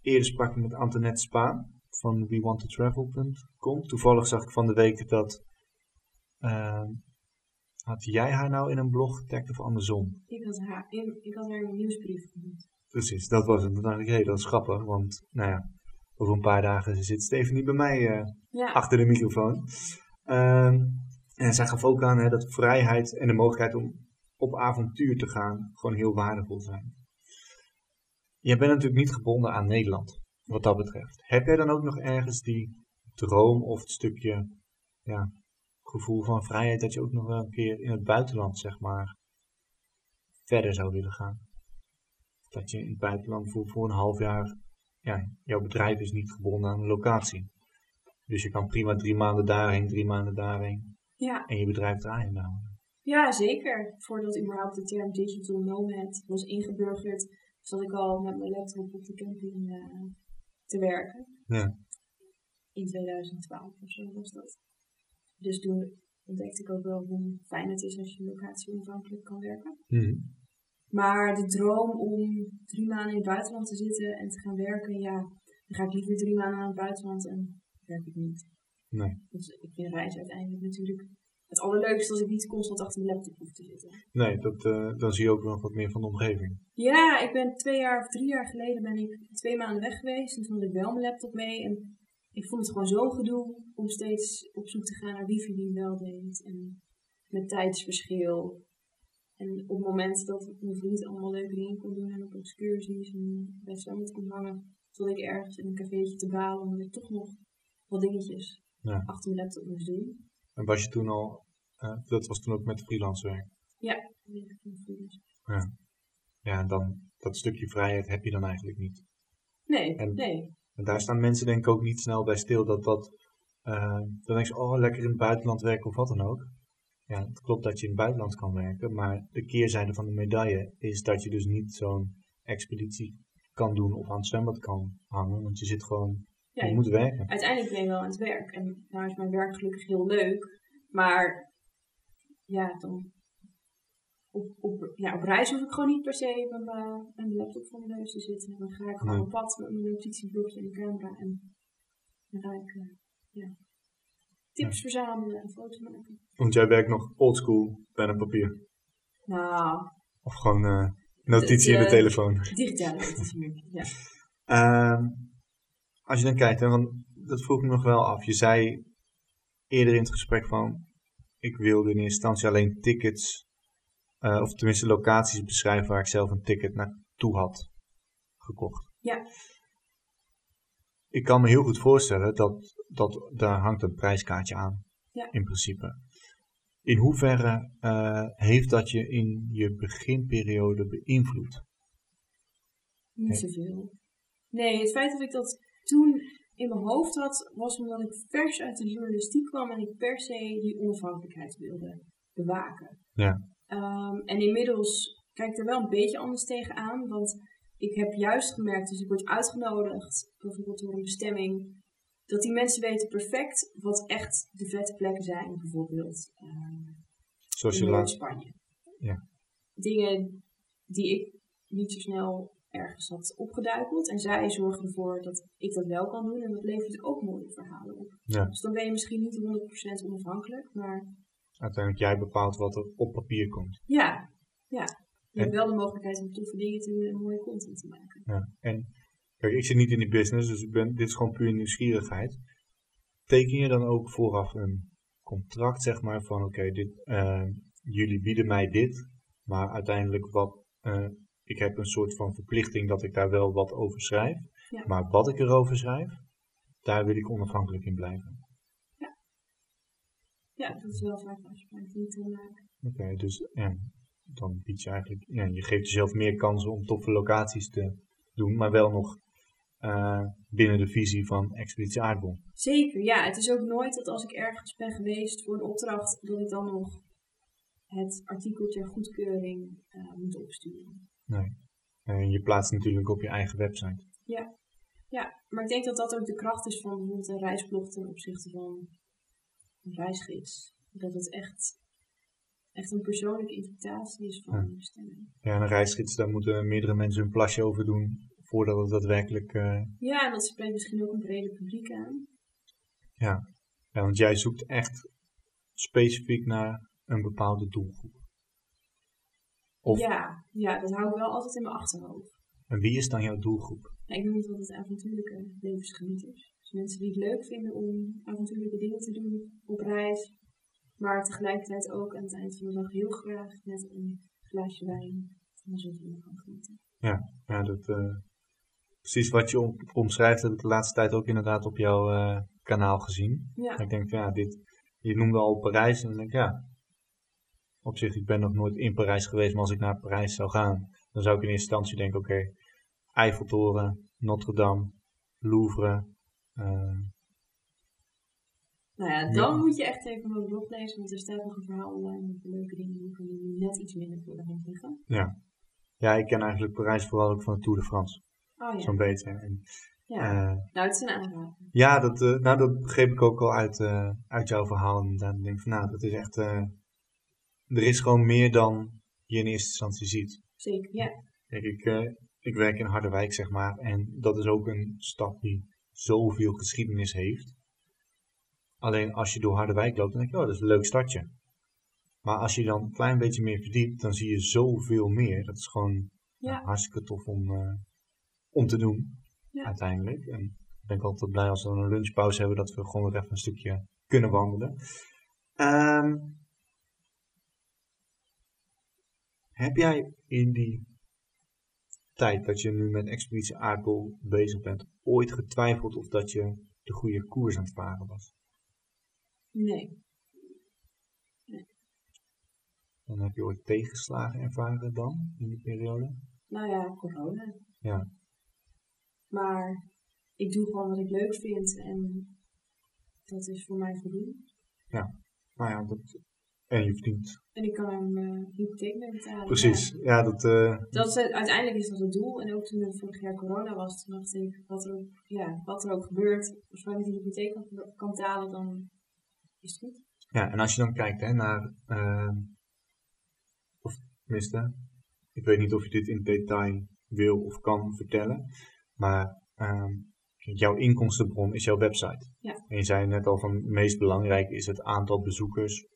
Eerder sprak ik met Antoinette Spaan van WeWantToTravel.com. Toevallig zag ik van de week dat... ehm, had jij haar nou in een blog getagd of andersom? Ik had haar in, ik had haar in mijn nieuwsbrief genoemd. Precies, dat was het. Toen dacht ik, hé, dat is grappig. Want, nou ja, over een paar dagen zit Stephanie bij mij eh, Ja, achter de microfoon. Ehm, en zij gaf ook aan hè, dat vrijheid en de mogelijkheid om op avontuur te gaan gewoon heel waardevol zijn. Jij bent natuurlijk niet gebonden aan Nederland, wat dat betreft. Heb jij dan ook nog ergens die droom of het stukje ja, gevoel van vrijheid dat je ook nog wel een keer in het buitenland, zeg maar, verder zou willen gaan? Dat je in het buitenland voor, voor een half jaar, ja, jouw bedrijf is niet gebonden aan een locatie. Dus je kan prima drie maanden daarheen, drie maanden daarheen ja. en je bedrijf draaien houden. ja, zeker. Voordat überhaupt de term digital nomad was ingeburgerd, zat ik al met mijn laptop op de camping eh, te werken. Ja. In 2012 of zo was dat. Dus toen ontdekte ik ook wel hoe fijn het is als je locatie onafhankelijk kan werken. Mhm. Maar de droom om drie maanden in het buitenland te zitten en te gaan werken, ja, dan ga ik liever drie maanden naar het buitenland en werk ik niet. Nee. Dus ik vind reizen uiteindelijk natuurlijk het allerleukste als ik niet constant achter mijn laptop hoef te zitten. Nee, dat, eh, dan zie je ook nog wat meer van de omgeving. Ja, ik ben twee jaar of drie jaar geleden ben ik twee maanden weg geweest en toen had ik wel mijn laptop mee en ik vond het gewoon zo'n gedoe om steeds op zoek te gaan naar wifi die wel deed en met tijdsverschil. En op het moment dat mijn vriend allemaal leuke dingen kon doen en op excursies en bij zwembad kon hangen, stond ik ergens in een cafeetje te balen omdat ik toch nog wat dingetjes Ja. achter mijn laptop moest doen. En was je toen al, eh, dat was toen ook met freelance werk. Ja, freelance. Ja, en dan dat stukje vrijheid heb je dan eigenlijk niet. Nee, En- nee. En daar staan mensen denk ik ook niet snel bij stil dat dat, eh, dan denk je, oh lekker in het buitenland werken of wat dan ook. Ja, het klopt dat je in het buitenland kan werken, maar de keerzijde van de medaille is dat je dus niet zo'n expeditie kan doen of aan het zwembad kan hangen, want je zit gewoon, Je moet werken. uiteindelijk ben je wel aan het werk. En nou is mijn werk gelukkig heel leuk. Maar ja, dan op, op, ja, op reis hoef ik gewoon niet per se met mijn, laptop voor mijn neus te zitten. Dan ga ik gewoon Nee. op pad met mijn notitieblokje en de camera. En dan ga ik eh, ja, tips verzamelen en foto's maken. Want jij werkt nog oldschool, pen en papier. Nou, Of gewoon eh, notitie in de telefoon. digitale notitie. Ja. Ehm, als je dan kijkt, hè, want dat vroeg ik me nog wel af. Je zei eerder in het gesprek van, ik wilde in eerste instantie alleen tickets, eh, of tenminste locaties beschrijven waar ik zelf een ticket naartoe had gekocht. Ja. ik kan me heel goed voorstellen dat, dat daar hangt een prijskaartje aan. Ja. In principe. In hoeverre eh, heeft dat je in je beginperiode beïnvloed? Niet zoveel. Nee, het feit dat ik dat toen in mijn hoofd had, was omdat ik vers uit de journalistiek kwam en ik per se die onafhankelijkheid wilde bewaken. Ja. Ehm, en inmiddels kijk ik er wel een beetje anders tegenaan, want ik heb juist gemerkt, als ik word uitgenodigd, bijvoorbeeld door een bestemming, dat die mensen weten perfect wat echt de vette plekken zijn, bijvoorbeeld ehm, Zoals in. Noord-Spanje. Ja. Dingen die ik niet zo snel ergens had opgeduikeld. En zij zorgen ervoor dat ik dat wel kan doen. En dat levert ook mooie verhalen op. Ja. Dus dan ben je misschien niet 100% onafhankelijk. Maar Uiteindelijk jij bepaalt wat er op papier komt. ja, ja. Je En- hebt wel de mogelijkheid om toffe dingen te doen en mooie content te maken. Ja. En kijk, ik zit niet in die business, dus ik ben, dit is gewoon puur nieuwsgierigheid. Teken je dan ook vooraf een contract, zeg maar, van oké, dit, eh, jullie bieden mij dit, maar uiteindelijk wat, eh, ik heb een soort van verplichting dat ik daar wel wat over schrijf, Ja. maar wat ik erover schrijf, daar wil ik onafhankelijk in blijven. Ja, dat is wel vaak een afspraak die ik wil maken. Oké, dus ja, dan bied je eigenlijk, ja, je geeft jezelf meer kansen om toffe locaties te doen, maar wel nog eh, binnen de visie van Expeditie Aardbol. Zeker, ja. Het is ook nooit dat als ik ergens ben geweest voor een opdracht, dat ik dan nog het artikel ter goedkeuring eh, moet opsturen. Nee. En je plaatst natuurlijk op je eigen website. Ja, maar ik denk dat dat ook de kracht is van bijvoorbeeld een reisblog ten opzichte van een reisgids. Dat het echt, echt een persoonlijke interpretatie is van Ja. een bestemming. Ja, en een reisgids, daar moeten meerdere mensen hun plasje over doen voordat het daadwerkelijk... eh, Ja, en dat spreekt misschien ook een breder publiek aan. ja. ja, want jij zoekt echt specifiek naar een bepaalde doelgroep. Of, Ja, ja, dat hou ik wel altijd in mijn achterhoofd. En wie is dan jouw doelgroep? Ja, ik noem het altijd avontuurlijke levensgenieters. Dus mensen die het leuk vinden om avontuurlijke dingen te doen op reis. Maar tegelijkertijd ook aan het eind van de dag heel graag met een glaasje wijn van zon gaan genieten. Ja, dat, eh, precies wat je om- omschrijft, heb ik de laatste tijd ook inderdaad op jouw eh, kanaal gezien. Ja, Ik denk van ja, dit, je noemde al Parijs en dan denk ik ja, op zich, ik ben nog nooit in Parijs geweest, maar als ik naar Parijs zou gaan, dan zou ik in eerste instantie denken, oké, Eiffeltoren, Notre Dame, Louvre, eh, nou ja, dan Ja. moet je echt even mijn blog lezen, want er staat nog een verhaal online met leuke dingen die net iets minder voor de hand liggen. ja. Ja, ik ken eigenlijk Parijs vooral ook van de Tour de France, Oh ja, zo'n beetje. En, ja. eh, nou het is een aanrader. ja, dat, eh, nou, dat begreep ik ook al uit, uit jouw verhaal. En ik denk van nou, dat is echt, er is gewoon meer dan je in eerste instantie ziet. Zeker, ja. Kijk, ik, eh, ik werk in Harderwijk, zeg maar. En dat is ook een stad die zoveel geschiedenis heeft. Alleen als je door Harderwijk loopt, dan denk je, oh, dat is een leuk stadje. Maar als je dan een klein beetje meer verdiept, dan zie je zoveel meer. Dat is gewoon Ja. hartstikke tof om, eh, om te doen, Ja. uiteindelijk. En ik ben altijd blij als we een lunchpauze hebben, dat we gewoon weer even een stukje kunnen wandelen. Ehm, heb jij in die tijd dat je nu met Expeditie Aardbol bezig bent, ooit getwijfeld of dat je de goede koers aan het varen was? Nee. Dan heb je ooit tegenslagen ervaren dan, in die periode? Nou ja, corona. Ja. Maar ik doe gewoon wat ik leuk vind en dat is voor mij voldoende. Nou ja, dat, en je verdient. En ik kan er mijn hypotheek mee betalen. Precies, Ja. ja, dat, eh, Dat is, het- uiteindelijk is dat het doel. En ook toen het vorig jaar corona was, toen dacht ik, wat er ook, ja, wat er ook gebeurt, als ik die hypotheek kan, kan betalen, dan is het goed. ja, en als je dan kijkt hè, naar, ehm, of tenminste, ik weet niet of je dit in detail wil of kan vertellen, maar ehm, jouw inkomstenbron is jouw website. Ja. En je zei net al van het meest belangrijke is het aantal bezoekers,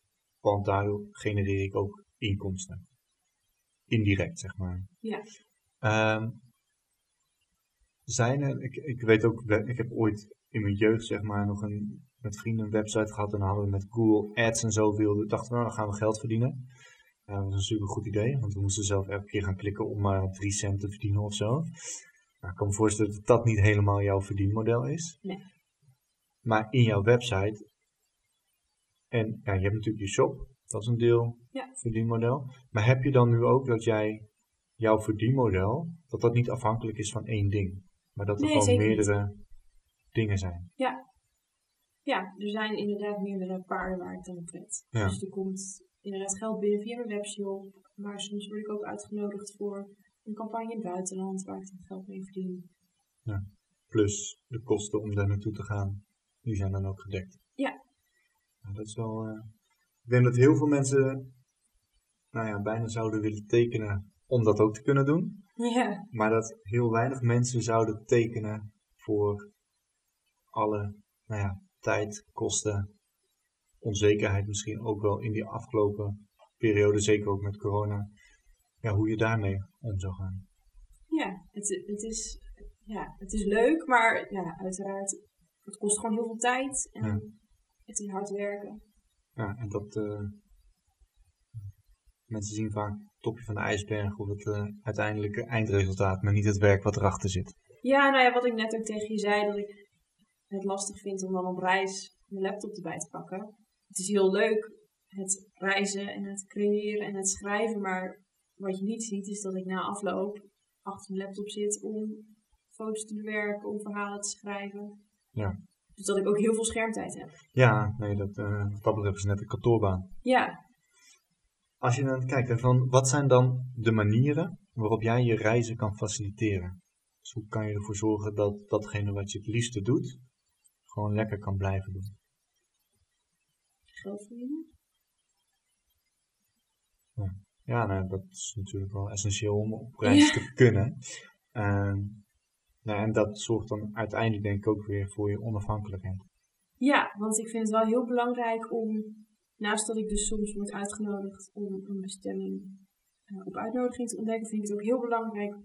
want daardoor genereer ik ook inkomsten. Indirect, zeg maar. Ja. Ehm, zijn er, ik, ik weet ook, ik heb ooit in mijn jeugd zeg maar nog een, met vrienden een website gehad en dan hadden we met Google Ads en zo wilden, dachten we nou, dan gaan we geld verdienen. Dat was een super goed idee, want we moesten zelf elke keer gaan klikken om maar drie cent te verdienen of zo. Nou, ik kan me voorstellen dat dat niet helemaal jouw verdienmodel is. Nee. Maar in jouw website, en ja, je hebt natuurlijk je shop, dat is een deel Ja. verdienmodel. Maar heb je dan nu ook dat jij jouw verdienmodel, dat dat niet afhankelijk is van één ding, maar dat er Nee, gewoon niet. meerdere dingen zijn? Ja, er zijn inderdaad meerdere paarden waar ik dan op red. Ja. Dus er komt inderdaad geld binnen via mijn webshop. Maar soms word ik ook uitgenodigd voor een campagne in het buitenland waar ik dan geld mee verdien. Plus de kosten om daar naartoe te gaan, die zijn dan ook gedekt. Dat is wel. eh, ik denk dat heel veel mensen, nou ja, bijna zouden willen tekenen om dat ook te kunnen doen. Ja, Maar dat heel weinig mensen zouden tekenen voor alle, nou ja, tijd, kosten, onzekerheid misschien ook wel in die afgelopen periode, zeker ook met corona. Ja, hoe je daarmee om zou gaan. ja, het, het, is, ja het is leuk, maar ja, uiteraard, het kost gewoon heel veel tijd. En Ja. Is hard werken. Ja, en dat eh, mensen zien vaak het topje van de ijsberg of het eh, uiteindelijke eindresultaat, maar niet het werk wat erachter zit. Ja, nou ja, wat ik net ook tegen je zei, dat ik het lastig vind om dan op reis mijn laptop erbij te pakken. Het is heel leuk, het reizen en het creëren en het schrijven, maar wat je niet ziet is dat ik na afloop achter mijn laptop zit om foto's te bewerken, om verhalen te schrijven. Ja. Dus dat ik ook heel veel schermtijd heb. Ja, nee, dat, eh wat dat betreft is net een kantoorbaan. Ja, Als je dan kijkt, van wat zijn dan de manieren waarop jij je reizen kan faciliteren? Dus hoe kan je ervoor zorgen dat datgene wat je het liefste doet, gewoon lekker kan blijven doen? geld verdienen. Ja, nou, dat is natuurlijk wel essentieel om op reis te kunnen. Ehm, nou, en dat zorgt dan uiteindelijk denk ik ook weer voor je onafhankelijkheid. Ja, want ik vind het wel heel belangrijk om, naast dat ik dus soms word uitgenodigd om een bestemming eh, op uitnodiging te ontdekken, vind ik het ook heel belangrijk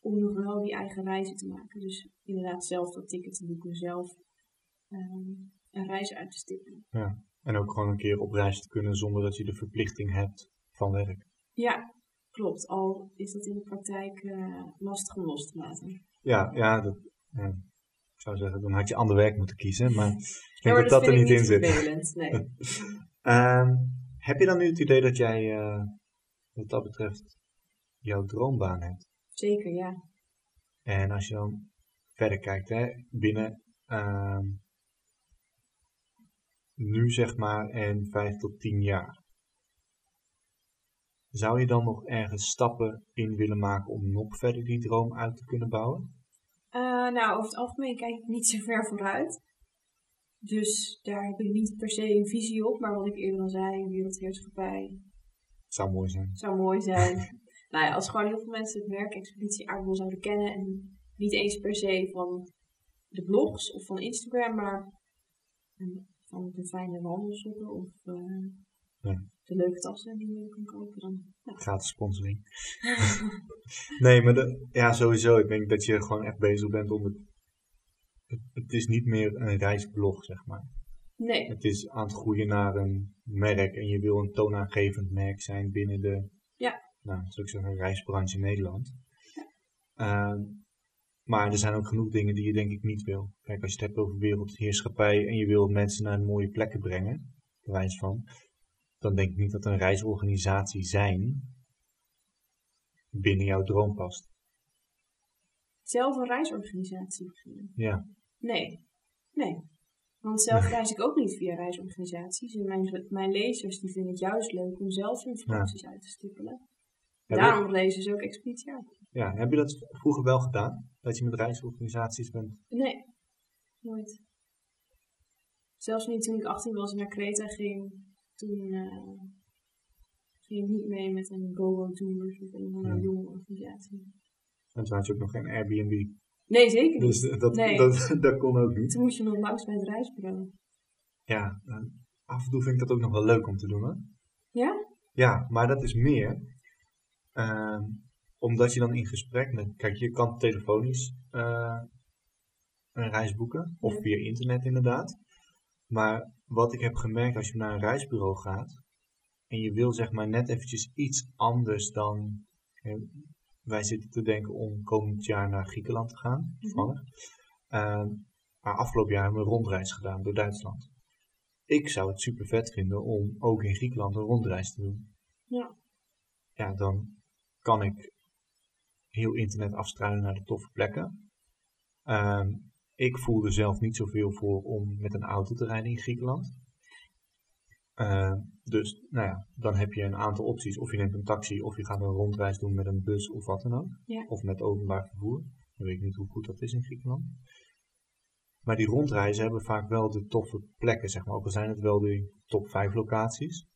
om nog wel die eigen reizen te maken. Dus inderdaad zelf dat ticket te boeken, zelf ehm, een reis uit te stippelen. En ook gewoon een keer op reis te kunnen zonder dat je de verplichting hebt van werk. Ja, klopt. Al is dat in de praktijk eh, lastig om los te laten. Ja, ja, dat, ja, ik zou zeggen, dan had je ander werk moeten kiezen, maar ik Ja, denk maar dat dat er niet in zit. nee. [LAUGHS] Ehm, heb je dan nu het idee dat jij, eh, wat dat betreft, jouw droombaan hebt? Zeker, ja. En als je dan verder kijkt, hè, binnen ehm, nu zeg maar en vijf tot tien jaar. Zou je dan nog ergens stappen in willen maken om nog verder die droom uit te kunnen bouwen? Eh, nou, over het algemeen kijk ik niet zo ver vooruit. Dus daar heb ik niet per se een visie op. Maar wat ik eerder al zei, wereldheerschappij Zou mooi zijn. zou mooi zijn. [LAUGHS] nou ja, als gewoon heel veel mensen het merk Expeditie Aardbol zouden kennen. En niet eens per se van de blogs of van Instagram, maar van de fijne wandelsokken of eh, Ja. De leuke tassen die je kan kopen. Dan, ja. Gratis sponsoring. [LAUGHS] Nee, maar de, ja, sowieso. Ik denk dat je gewoon echt bezig bent om het. Het, het is niet meer een reisblog, zeg maar. Nee, Het is aan het groeien naar een merk en je wil een toonaangevend merk zijn binnen de, Ja. nou, zou ik zeggen, reisbranche in Nederland. Ehm, maar er zijn ook genoeg dingen die je denk ik niet wil. Kijk, als je het hebt over wereldheerschappij en je wil mensen naar mooie plekken brengen, bewijs van, dan denk ik niet dat een reisorganisatie zijn binnen jouw droom past. zelf een reisorganisatie beginnen. Ja, Nee, nee. Want zelf reis ik ook niet via reisorganisaties. En mijn, mijn lezers die vinden het juist leuk om zelf hun vakanties uit te stippelen. Heb je- Daarom lezen ze ook Expeditie ja, heb je dat vroeger wel gedaan? Dat je met reisorganisaties bent? Nee, nooit. Zelfs niet toen ik 18 was en naar Kreta ging. Toen eh, ging ik niet mee met een Go-Go Tours of een andere Ja. jonge organisatie. En toen had je ook nog geen Airbnb. Nee, zeker niet. Dus dat, Nee. dat, [LAUGHS] dat kon ook niet. Toen moest je nog langs bij het reisbureau. Ja, af en toe vind ik dat ook nog wel leuk om te doen. Hè? Ja? Ja, maar dat is meer ehm, omdat je dan in gesprek met. Kijk, je kan telefonisch eh, een reis boeken, of Ja. via internet inderdaad. Maar wat ik heb gemerkt als je naar een reisbureau gaat en je wil zeg maar net eventjes iets anders dan. wij zitten te denken om komend jaar naar Griekenland te gaan, toevallig. Ehm, maar afgelopen jaar hebben we een rondreis gedaan door Duitsland. Ik zou het super vet vinden om ook in Griekenland een rondreis te doen. Ja. Ja, dan kan ik heel internet afstruinen naar de toffe plekken. Ehm, ik voel er zelf niet zoveel voor om met een auto te rijden in Griekenland. Ehm, dus nou ja, dan heb je een aantal opties. Of je neemt een taxi, of je gaat een rondreis doen met een bus of wat dan ook. Ja. Of met openbaar vervoer. Dan weet ik niet hoe goed dat is in Griekenland. Maar die rondreizen hebben vaak wel de toffe plekken, zeg maar. Ook al zijn het wel de top 5 locaties.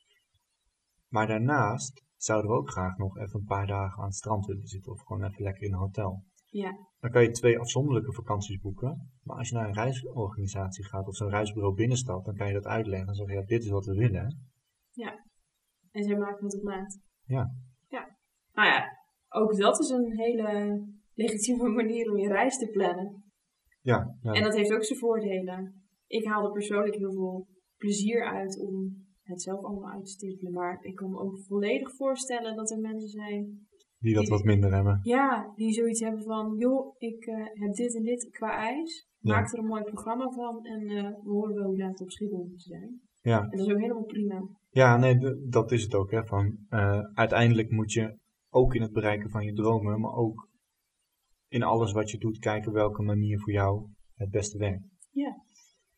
Maar daarnaast zouden we ook graag nog even een paar dagen aan het strand willen zitten. Of gewoon even lekker in een hotel. Ja. Dan kan je twee afzonderlijke vakanties boeken. Maar als je naar een reisorganisatie gaat of zo'n reisbureau binnenstapt, dan kan je dat uitleggen en zeggen, ja, dit is wat we willen. hè. En zij maken het op maat. Ja. Ja. Nou ja, ook dat is een hele legitieme manier om je reis te plannen. Ja, ja. En dat heeft ook zijn voordelen. Ik haal er persoonlijk heel veel plezier uit om het zelf allemaal uit te stippelen. Maar ik kan me ook volledig voorstellen dat er mensen zijn die dat wat minder hebben. Ja, die zoiets hebben van, joh, ik eh, heb dit en dit qua eis. Ja. Maak er een mooi programma van en eh, we horen wel hoe laat op Schiphol moet zijn. Ja, En dat is ook helemaal prima. ja nee, dat is het ook. Hè, van, eh, uiteindelijk moet je ook in het bereiken van je dromen, maar ook in alles wat je doet, kijken welke manier voor jou het beste werkt. Ja.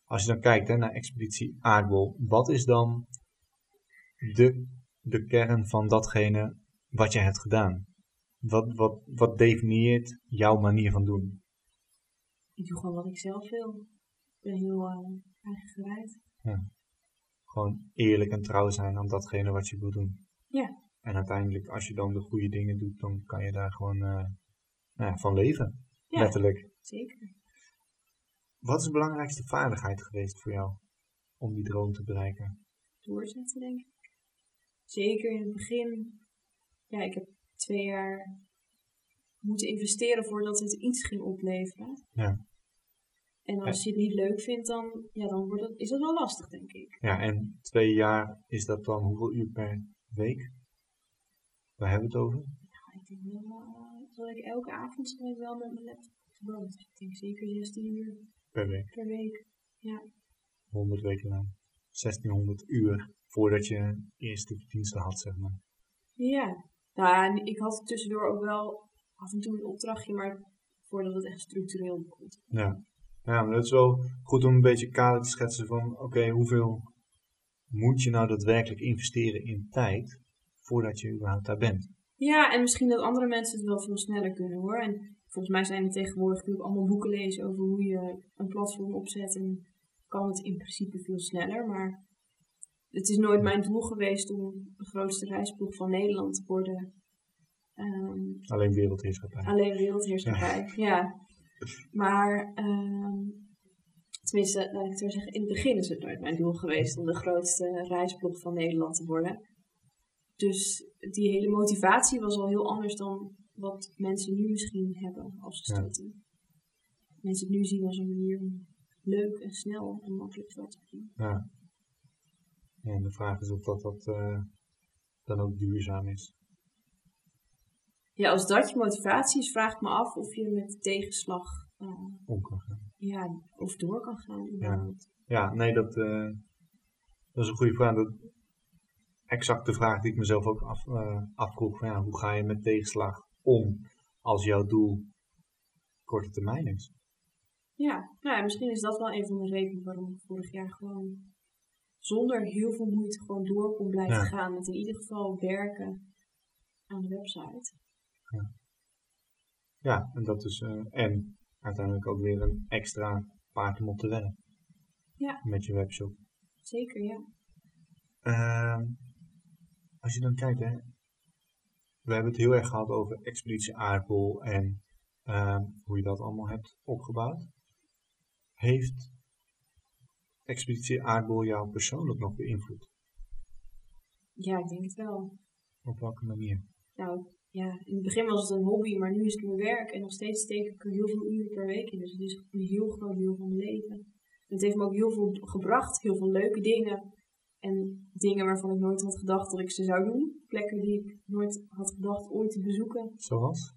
Als je dan kijkt hè, naar Expeditie Aardbol, wat is dan de, de kern van datgene wat je hebt gedaan? Wat, wat, wat definieert jouw manier van doen? Ik doe gewoon wat ik zelf wil. Ik ben heel eh eigen gereid. Gewoon eerlijk en trouw zijn aan datgene wat je wil doen. Ja. En uiteindelijk, als je dan de goede dingen doet, dan kan je daar gewoon eh, nou ja, van leven. Ja, Letterlijk. zeker. Wat is de belangrijkste vaardigheid geweest voor jou om die droom te bereiken? Doorzetten, denk ik. Zeker in het begin. Ja, ik heb twee jaar moeten investeren voordat het iets ging opleveren. Ja. En als je het niet leuk vindt, dan, ja, dan wordt het, is dat wel lastig, denk ik. Ja, en twee jaar is dat dan hoeveel uur per week? Waar hebben we het over? Ja, ik denk wel eh, dat ik elke avond wel met mijn laptop. Dus ik denk zeker 16 uur Per week. per week. 100 weken lang. 1600 uur voordat je eerste verdiensten had, zeg maar. Ja. Nou, en ik had tussendoor ook wel af en toe een opdrachtje, maar voordat het echt structureel begon. Ja. ja, maar dat is wel goed om een beetje kader te schetsen van, oké, hoeveel moet je nou daadwerkelijk investeren in tijd voordat je überhaupt daar bent? Ja, en misschien dat andere mensen het wel veel sneller kunnen hoor. En volgens mij zijn er tegenwoordig natuurlijk allemaal boeken lezen over hoe je een platform opzet. En kan het in principe veel sneller. Maar het is nooit mijn doel geweest om de grootste reisploeg van Nederland te worden. Ehm, Alleen wereldheerschappij. alleen wereldheerschappij, ja. Maar, ehm, tenminste, laat ik het zo zeggen, in het begin is het nooit mijn doel geweest om de grootste reisblog van Nederland te worden. Dus die hele motivatie was al heel anders dan wat mensen nu misschien hebben als ze Ja. starten. Mensen het nu zien als een manier om leuk en snel en makkelijk geld te verdienen. Ja. Ja, En de vraag is of dat, dat eh, dan ook duurzaam is. Ja, als dat je motivatie is, vraag ik me af of je met tegenslag eh, Om kan gaan. ja, of door kan gaan. überhaupt. Ja, nee, dat, eh, dat is een goede vraag. Dat, exact de vraag die ik mezelf ook af, afvroeg. Van, ja, hoe ga je met tegenslag om als jouw doel korte termijn is? Ja, nou ja, misschien is dat wel een van de redenen waarom ik vorig jaar gewoon zonder heel veel moeite gewoon door kon blijven Ja. gaan. Met in ieder geval werken aan de website. Ja, en dat is, eh, en uiteindelijk ook weer een extra paard om op te wennen. Ja. Met je webshop. Zeker, ja. Ehm, als je dan kijkt, hè, we hebben het heel erg gehad over Expeditie Aardbol en ehm, hoe je dat allemaal hebt opgebouwd. Heeft Expeditie Aardbol jou persoonlijk nog beïnvloed? Ja, ik denk het wel. Op welke manier? Nou, ja, in het begin was het een hobby, maar nu is het mijn werk. En nog steeds steek ik er heel veel uren per week in. Dus het is een heel groot deel van mijn leven. Het heeft me ook heel veel gebracht, heel veel leuke dingen. En dingen waarvan ik nooit had gedacht dat ik ze zou doen. Plekken die ik nooit had gedacht ooit te bezoeken. Zoals?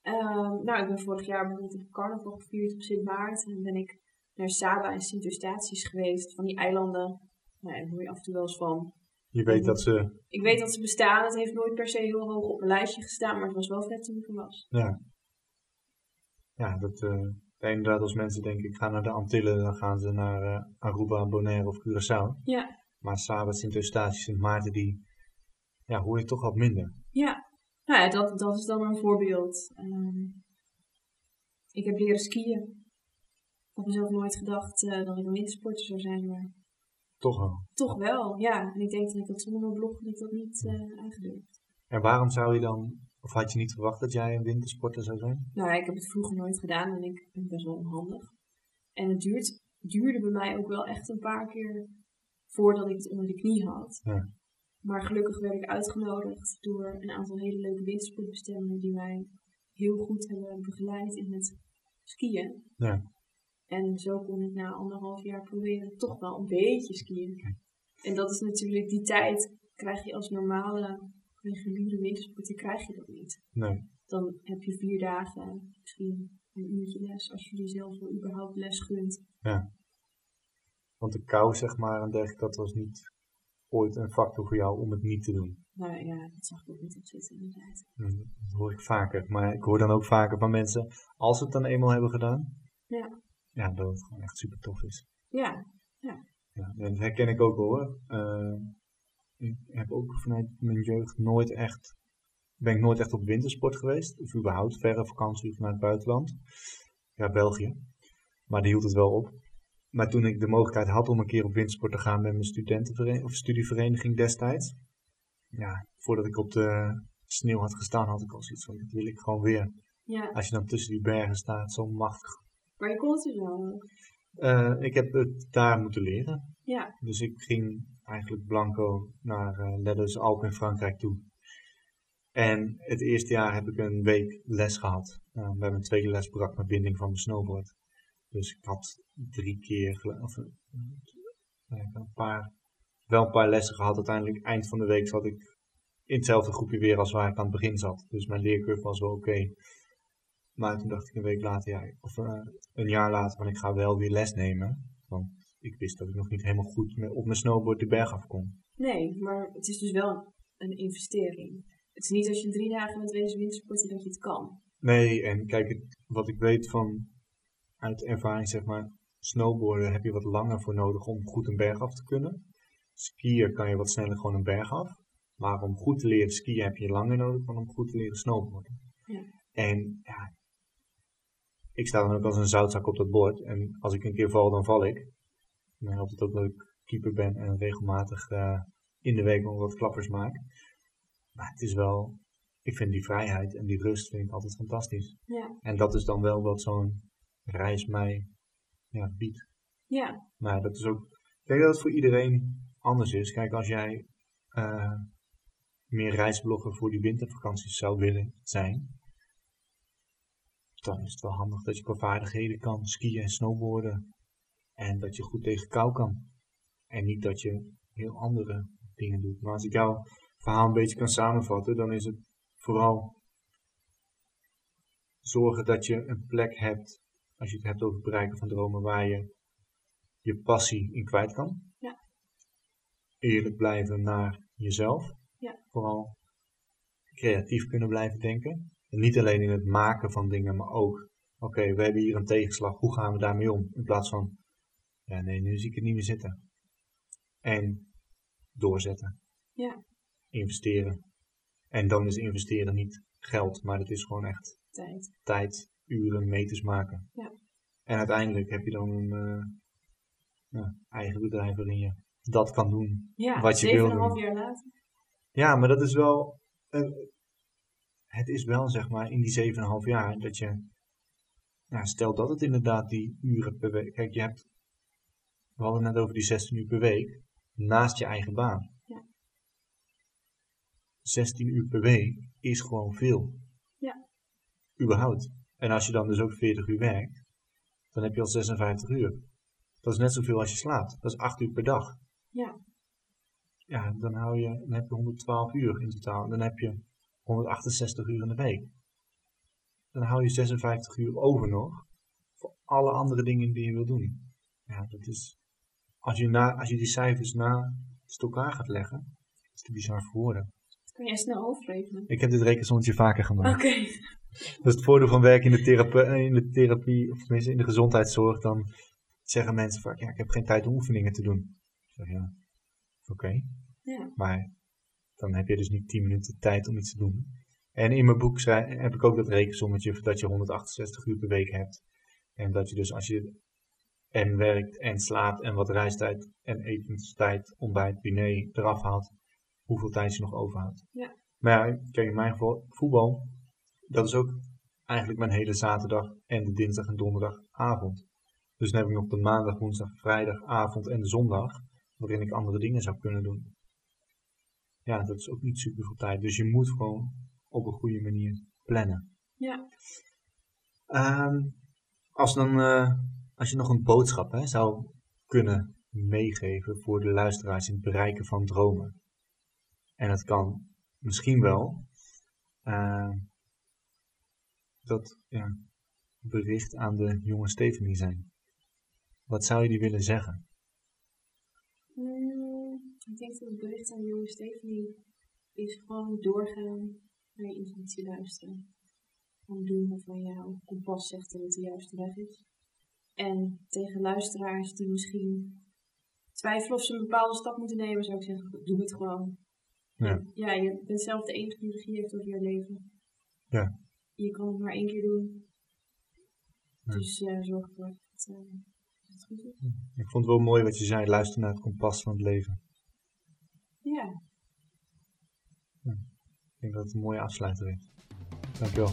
Ehm, nou, ik ben vorig jaar bijvoorbeeld op carnaval gevierd op Sint Maarten. En ben ik naar Saba en Sint Eustatius geweest. Van die eilanden. Nou, daar hoor je af en toe wel eens van. Je weet dat ze, Ik weet dat ze bestaan. Het heeft nooit per se heel hoog op mijn lijstje gestaan. Maar het was wel vet toen ik er was. ja. Ja, dat, ja, inderdaad als mensen denken ik ga naar de Antillen, dan gaan ze naar eh, Aruba, Bonaire of Curaçao. Ja, Maar Saba, Sint Eustatius, Sint Maarten, die ja, hoor je toch wat minder. ja. Nou ja, dat, dat is dan een voorbeeld. Ehm, ik heb leren skiën. Ik had mezelf nooit gedacht eh, dat ik een wintersporter zou zijn, maar Toch wel. toch wel, ja. En ik denk dat ik dat zonder mijn blog ik dat niet eh aangedurfd. En waarom zou je dan, of had je niet verwacht dat jij een wintersporter zou zijn? Nou ik heb het vroeger nooit gedaan en ik ben best wel onhandig. En het duurt, duurde bij mij ook wel echt een paar keer voordat ik het onder de knie had. Ja. Maar gelukkig werd ik uitgenodigd door een aantal hele leuke wintersportbestemmingen die mij heel goed hebben begeleid in het skiën. Ja. En zo kon ik na anderhalf jaar proberen toch wel een beetje skiën. En dat is natuurlijk die tijd, krijg je als normale reguliere wintersporter, krijg je dat niet. Nee. Dan heb je vier dagen, misschien een uurtje les, als je jezelf wel überhaupt les gunt. Want de kou, zeg maar, en dergelijke, dat was niet ooit een factor voor jou om het niet te doen. Nou ja, dat zag ik ook niet op zitten inderdaad. Hm, Dat hoor ik vaker. Maar ik hoor dan ook vaker van mensen, als ze het dan eenmaal hebben gedaan, Ja. Ja, dat het gewoon echt super tof is. Ja, Ja, en dat herken ik ook wel, hoor. Eh, ik heb ook vanuit mijn jeugd nooit echt, ben ik nooit echt op wintersport geweest. Of überhaupt verre vakantie vanuit het buitenland. Ja, België. Maar die hield het wel op. Maar toen ik de mogelijkheid had om een keer op wintersport te gaan met mijn studentenvereniging of studievereniging destijds. Ja, voordat ik op de sneeuw had gestaan, had ik al zoiets van, dit wil ik gewoon weer. ja. Als je dan tussen die bergen staat, zo machtig. Maar je kon het dus wel. Eh, ik heb het daar moeten leren. Ja, Dus ik ging eigenlijk blanco naar uh, Les Alpes in Frankrijk toe. En het eerste jaar heb ik een week les gehad. Uh, bij mijn tweede les brak mijn binding van mijn snowboard. Dus ik had drie keer, of een, een paar, wel een paar lessen gehad. Uiteindelijk eind van de week zat ik in hetzelfde groepje weer als waar ik aan het begin zat. Dus mijn leercurve was wel oké. Maar toen dacht ik een week later, ja, of uh, een jaar later, van ik ga wel weer les nemen. Want ik wist dat ik nog niet helemaal goed op mijn snowboard de berg af kon. nee, maar het is dus wel een investering. Het is niet als je drie dagen met wezen wintersporten dat je het kan. Nee, en kijk, het, wat ik weet van uit ervaring, zeg maar, snowboarden heb je wat langer voor nodig om goed een berg af te kunnen. Skiën kan je wat sneller gewoon een berg af. Maar om goed te leren skiën heb je langer nodig dan om goed te leren snowboarden. Ja. En ja, ik sta dan ook als een zoutzak op dat bord. En als ik een keer val, dan val ik. En dan helpt het ook dat ik keeper ben en regelmatig uh, in de week nog wat klappers maak. Maar het is wel, ik vind die vrijheid en die rust vind ik altijd fantastisch. Ja, En dat is dan wel wat zo'n reis mij ja, biedt. ja, Maar dat is ook, ik denk dat het voor iedereen anders is. Kijk, als jij uh, meer reisblogger voor die wintervakanties zou willen zijn, dan is het wel handig dat je qua vaardigheden kan skiën en snowboarden. En dat je goed tegen kou kan. En niet dat je heel andere dingen doet. Maar als ik jouw verhaal een beetje kan samenvatten, dan is het vooral zorgen dat je een plek hebt, als je het hebt over het bereiken van dromen, waar je je passie in kwijt kan. Ja. Eerlijk blijven naar jezelf. Ja. Vooral creatief kunnen blijven denken. En niet alleen in het maken van dingen, maar ook, oké, okay, we hebben hier een tegenslag, hoe gaan we daarmee om? In plaats van, ja nee, nu zie ik het niet meer zitten. En doorzetten. Ja. Investeren. En dan is investeren niet geld, maar het is gewoon echt tijd, tijd uren, meters maken. Ja. En uiteindelijk heb je dan een uh, ja, eigen bedrijf waarin je dat kan doen ja, wat je wil doen. half jaar later. Ja, maar dat is wel, uh, het is wel zeg maar in die 7,5 jaar dat je, nou, stel dat het inderdaad die uren per week, kijk je hebt, we hadden net over die 16 uur per week, naast je eigen baan. Ja. 16 uur per week is gewoon veel. Ja. Überhaupt. En als je dan dus ook 40 uur werkt, dan heb je al 56 uur. Dat is net zoveel als je slaapt. Dat is 8 uur per dag. Ja. ja, dan, hou je, dan heb je 112 uur in totaal. Dan heb je 168 uur in de week. Dan hou je 56 uur over nog voor alle andere dingen die je wil doen. Ja, dat is, als je, na, als je die cijfers na elkaar gaat leggen, is het bizar voor woorden. Dat kan je snel overrekenen. Ik heb dit rekensommetje vaker gemaakt. Oké. Dat is het voordeel van werken in de, therapie, in de therapie, of tenminste in de gezondheidszorg. Dan zeggen mensen vaak, ja, ik heb geen tijd om oefeningen te doen. Ik zeg, ja, oké. Ja. Maar dan heb je dus niet 10 minuten tijd om iets te doen. En in mijn boek zei, heb ik ook dat rekensommetje dat je 168 uur per week hebt. En dat je dus als je en werkt en slaapt en wat reistijd en etenstijd, ontbijt, diner eraf haalt, hoeveel tijd je nog overhoudt. Ja. Maar ja, kijk in mijn geval, voetbal, dat is ook eigenlijk mijn hele zaterdag en de dinsdag en donderdagavond. Dus dan heb ik nog de maandag, woensdag, vrijdagavond en de zondag, waarin ik andere dingen zou kunnen doen. Ja, dat is ook niet super veel tijd. Dus je moet gewoon op een goede manier plannen. Ja. Ehm, als, dan, eh, als je nog een boodschap hè, zou kunnen meegeven voor de luisteraars in het bereiken van dromen. En dat kan misschien wel ehm, dat ja, bericht aan de jonge Stephanie zijn. Wat zou je die willen zeggen? Mm, ik denk dat het bericht aan jonge Stephanie is gewoon doorgaan naar je intuïtie luisteren. Gewoon doen waarvan jouw kompas zegt dat het de juiste weg is. En tegen luisteraars die misschien twijfelen of ze een bepaalde stap moeten nemen, zou ik zeggen, doe het gewoon. Ja. Ja, je bent zelf de enige die regie heeft over je leven. Ja. Je kan het maar één keer doen. Ja. Dus eh, zorg ervoor dat het, eh, dat het goed is. Ik vond het wel mooi wat je zei, luister naar het kompas van het leven. Ja. Hm. Ik denk dat het een mooie afsluiter is. Dankjewel.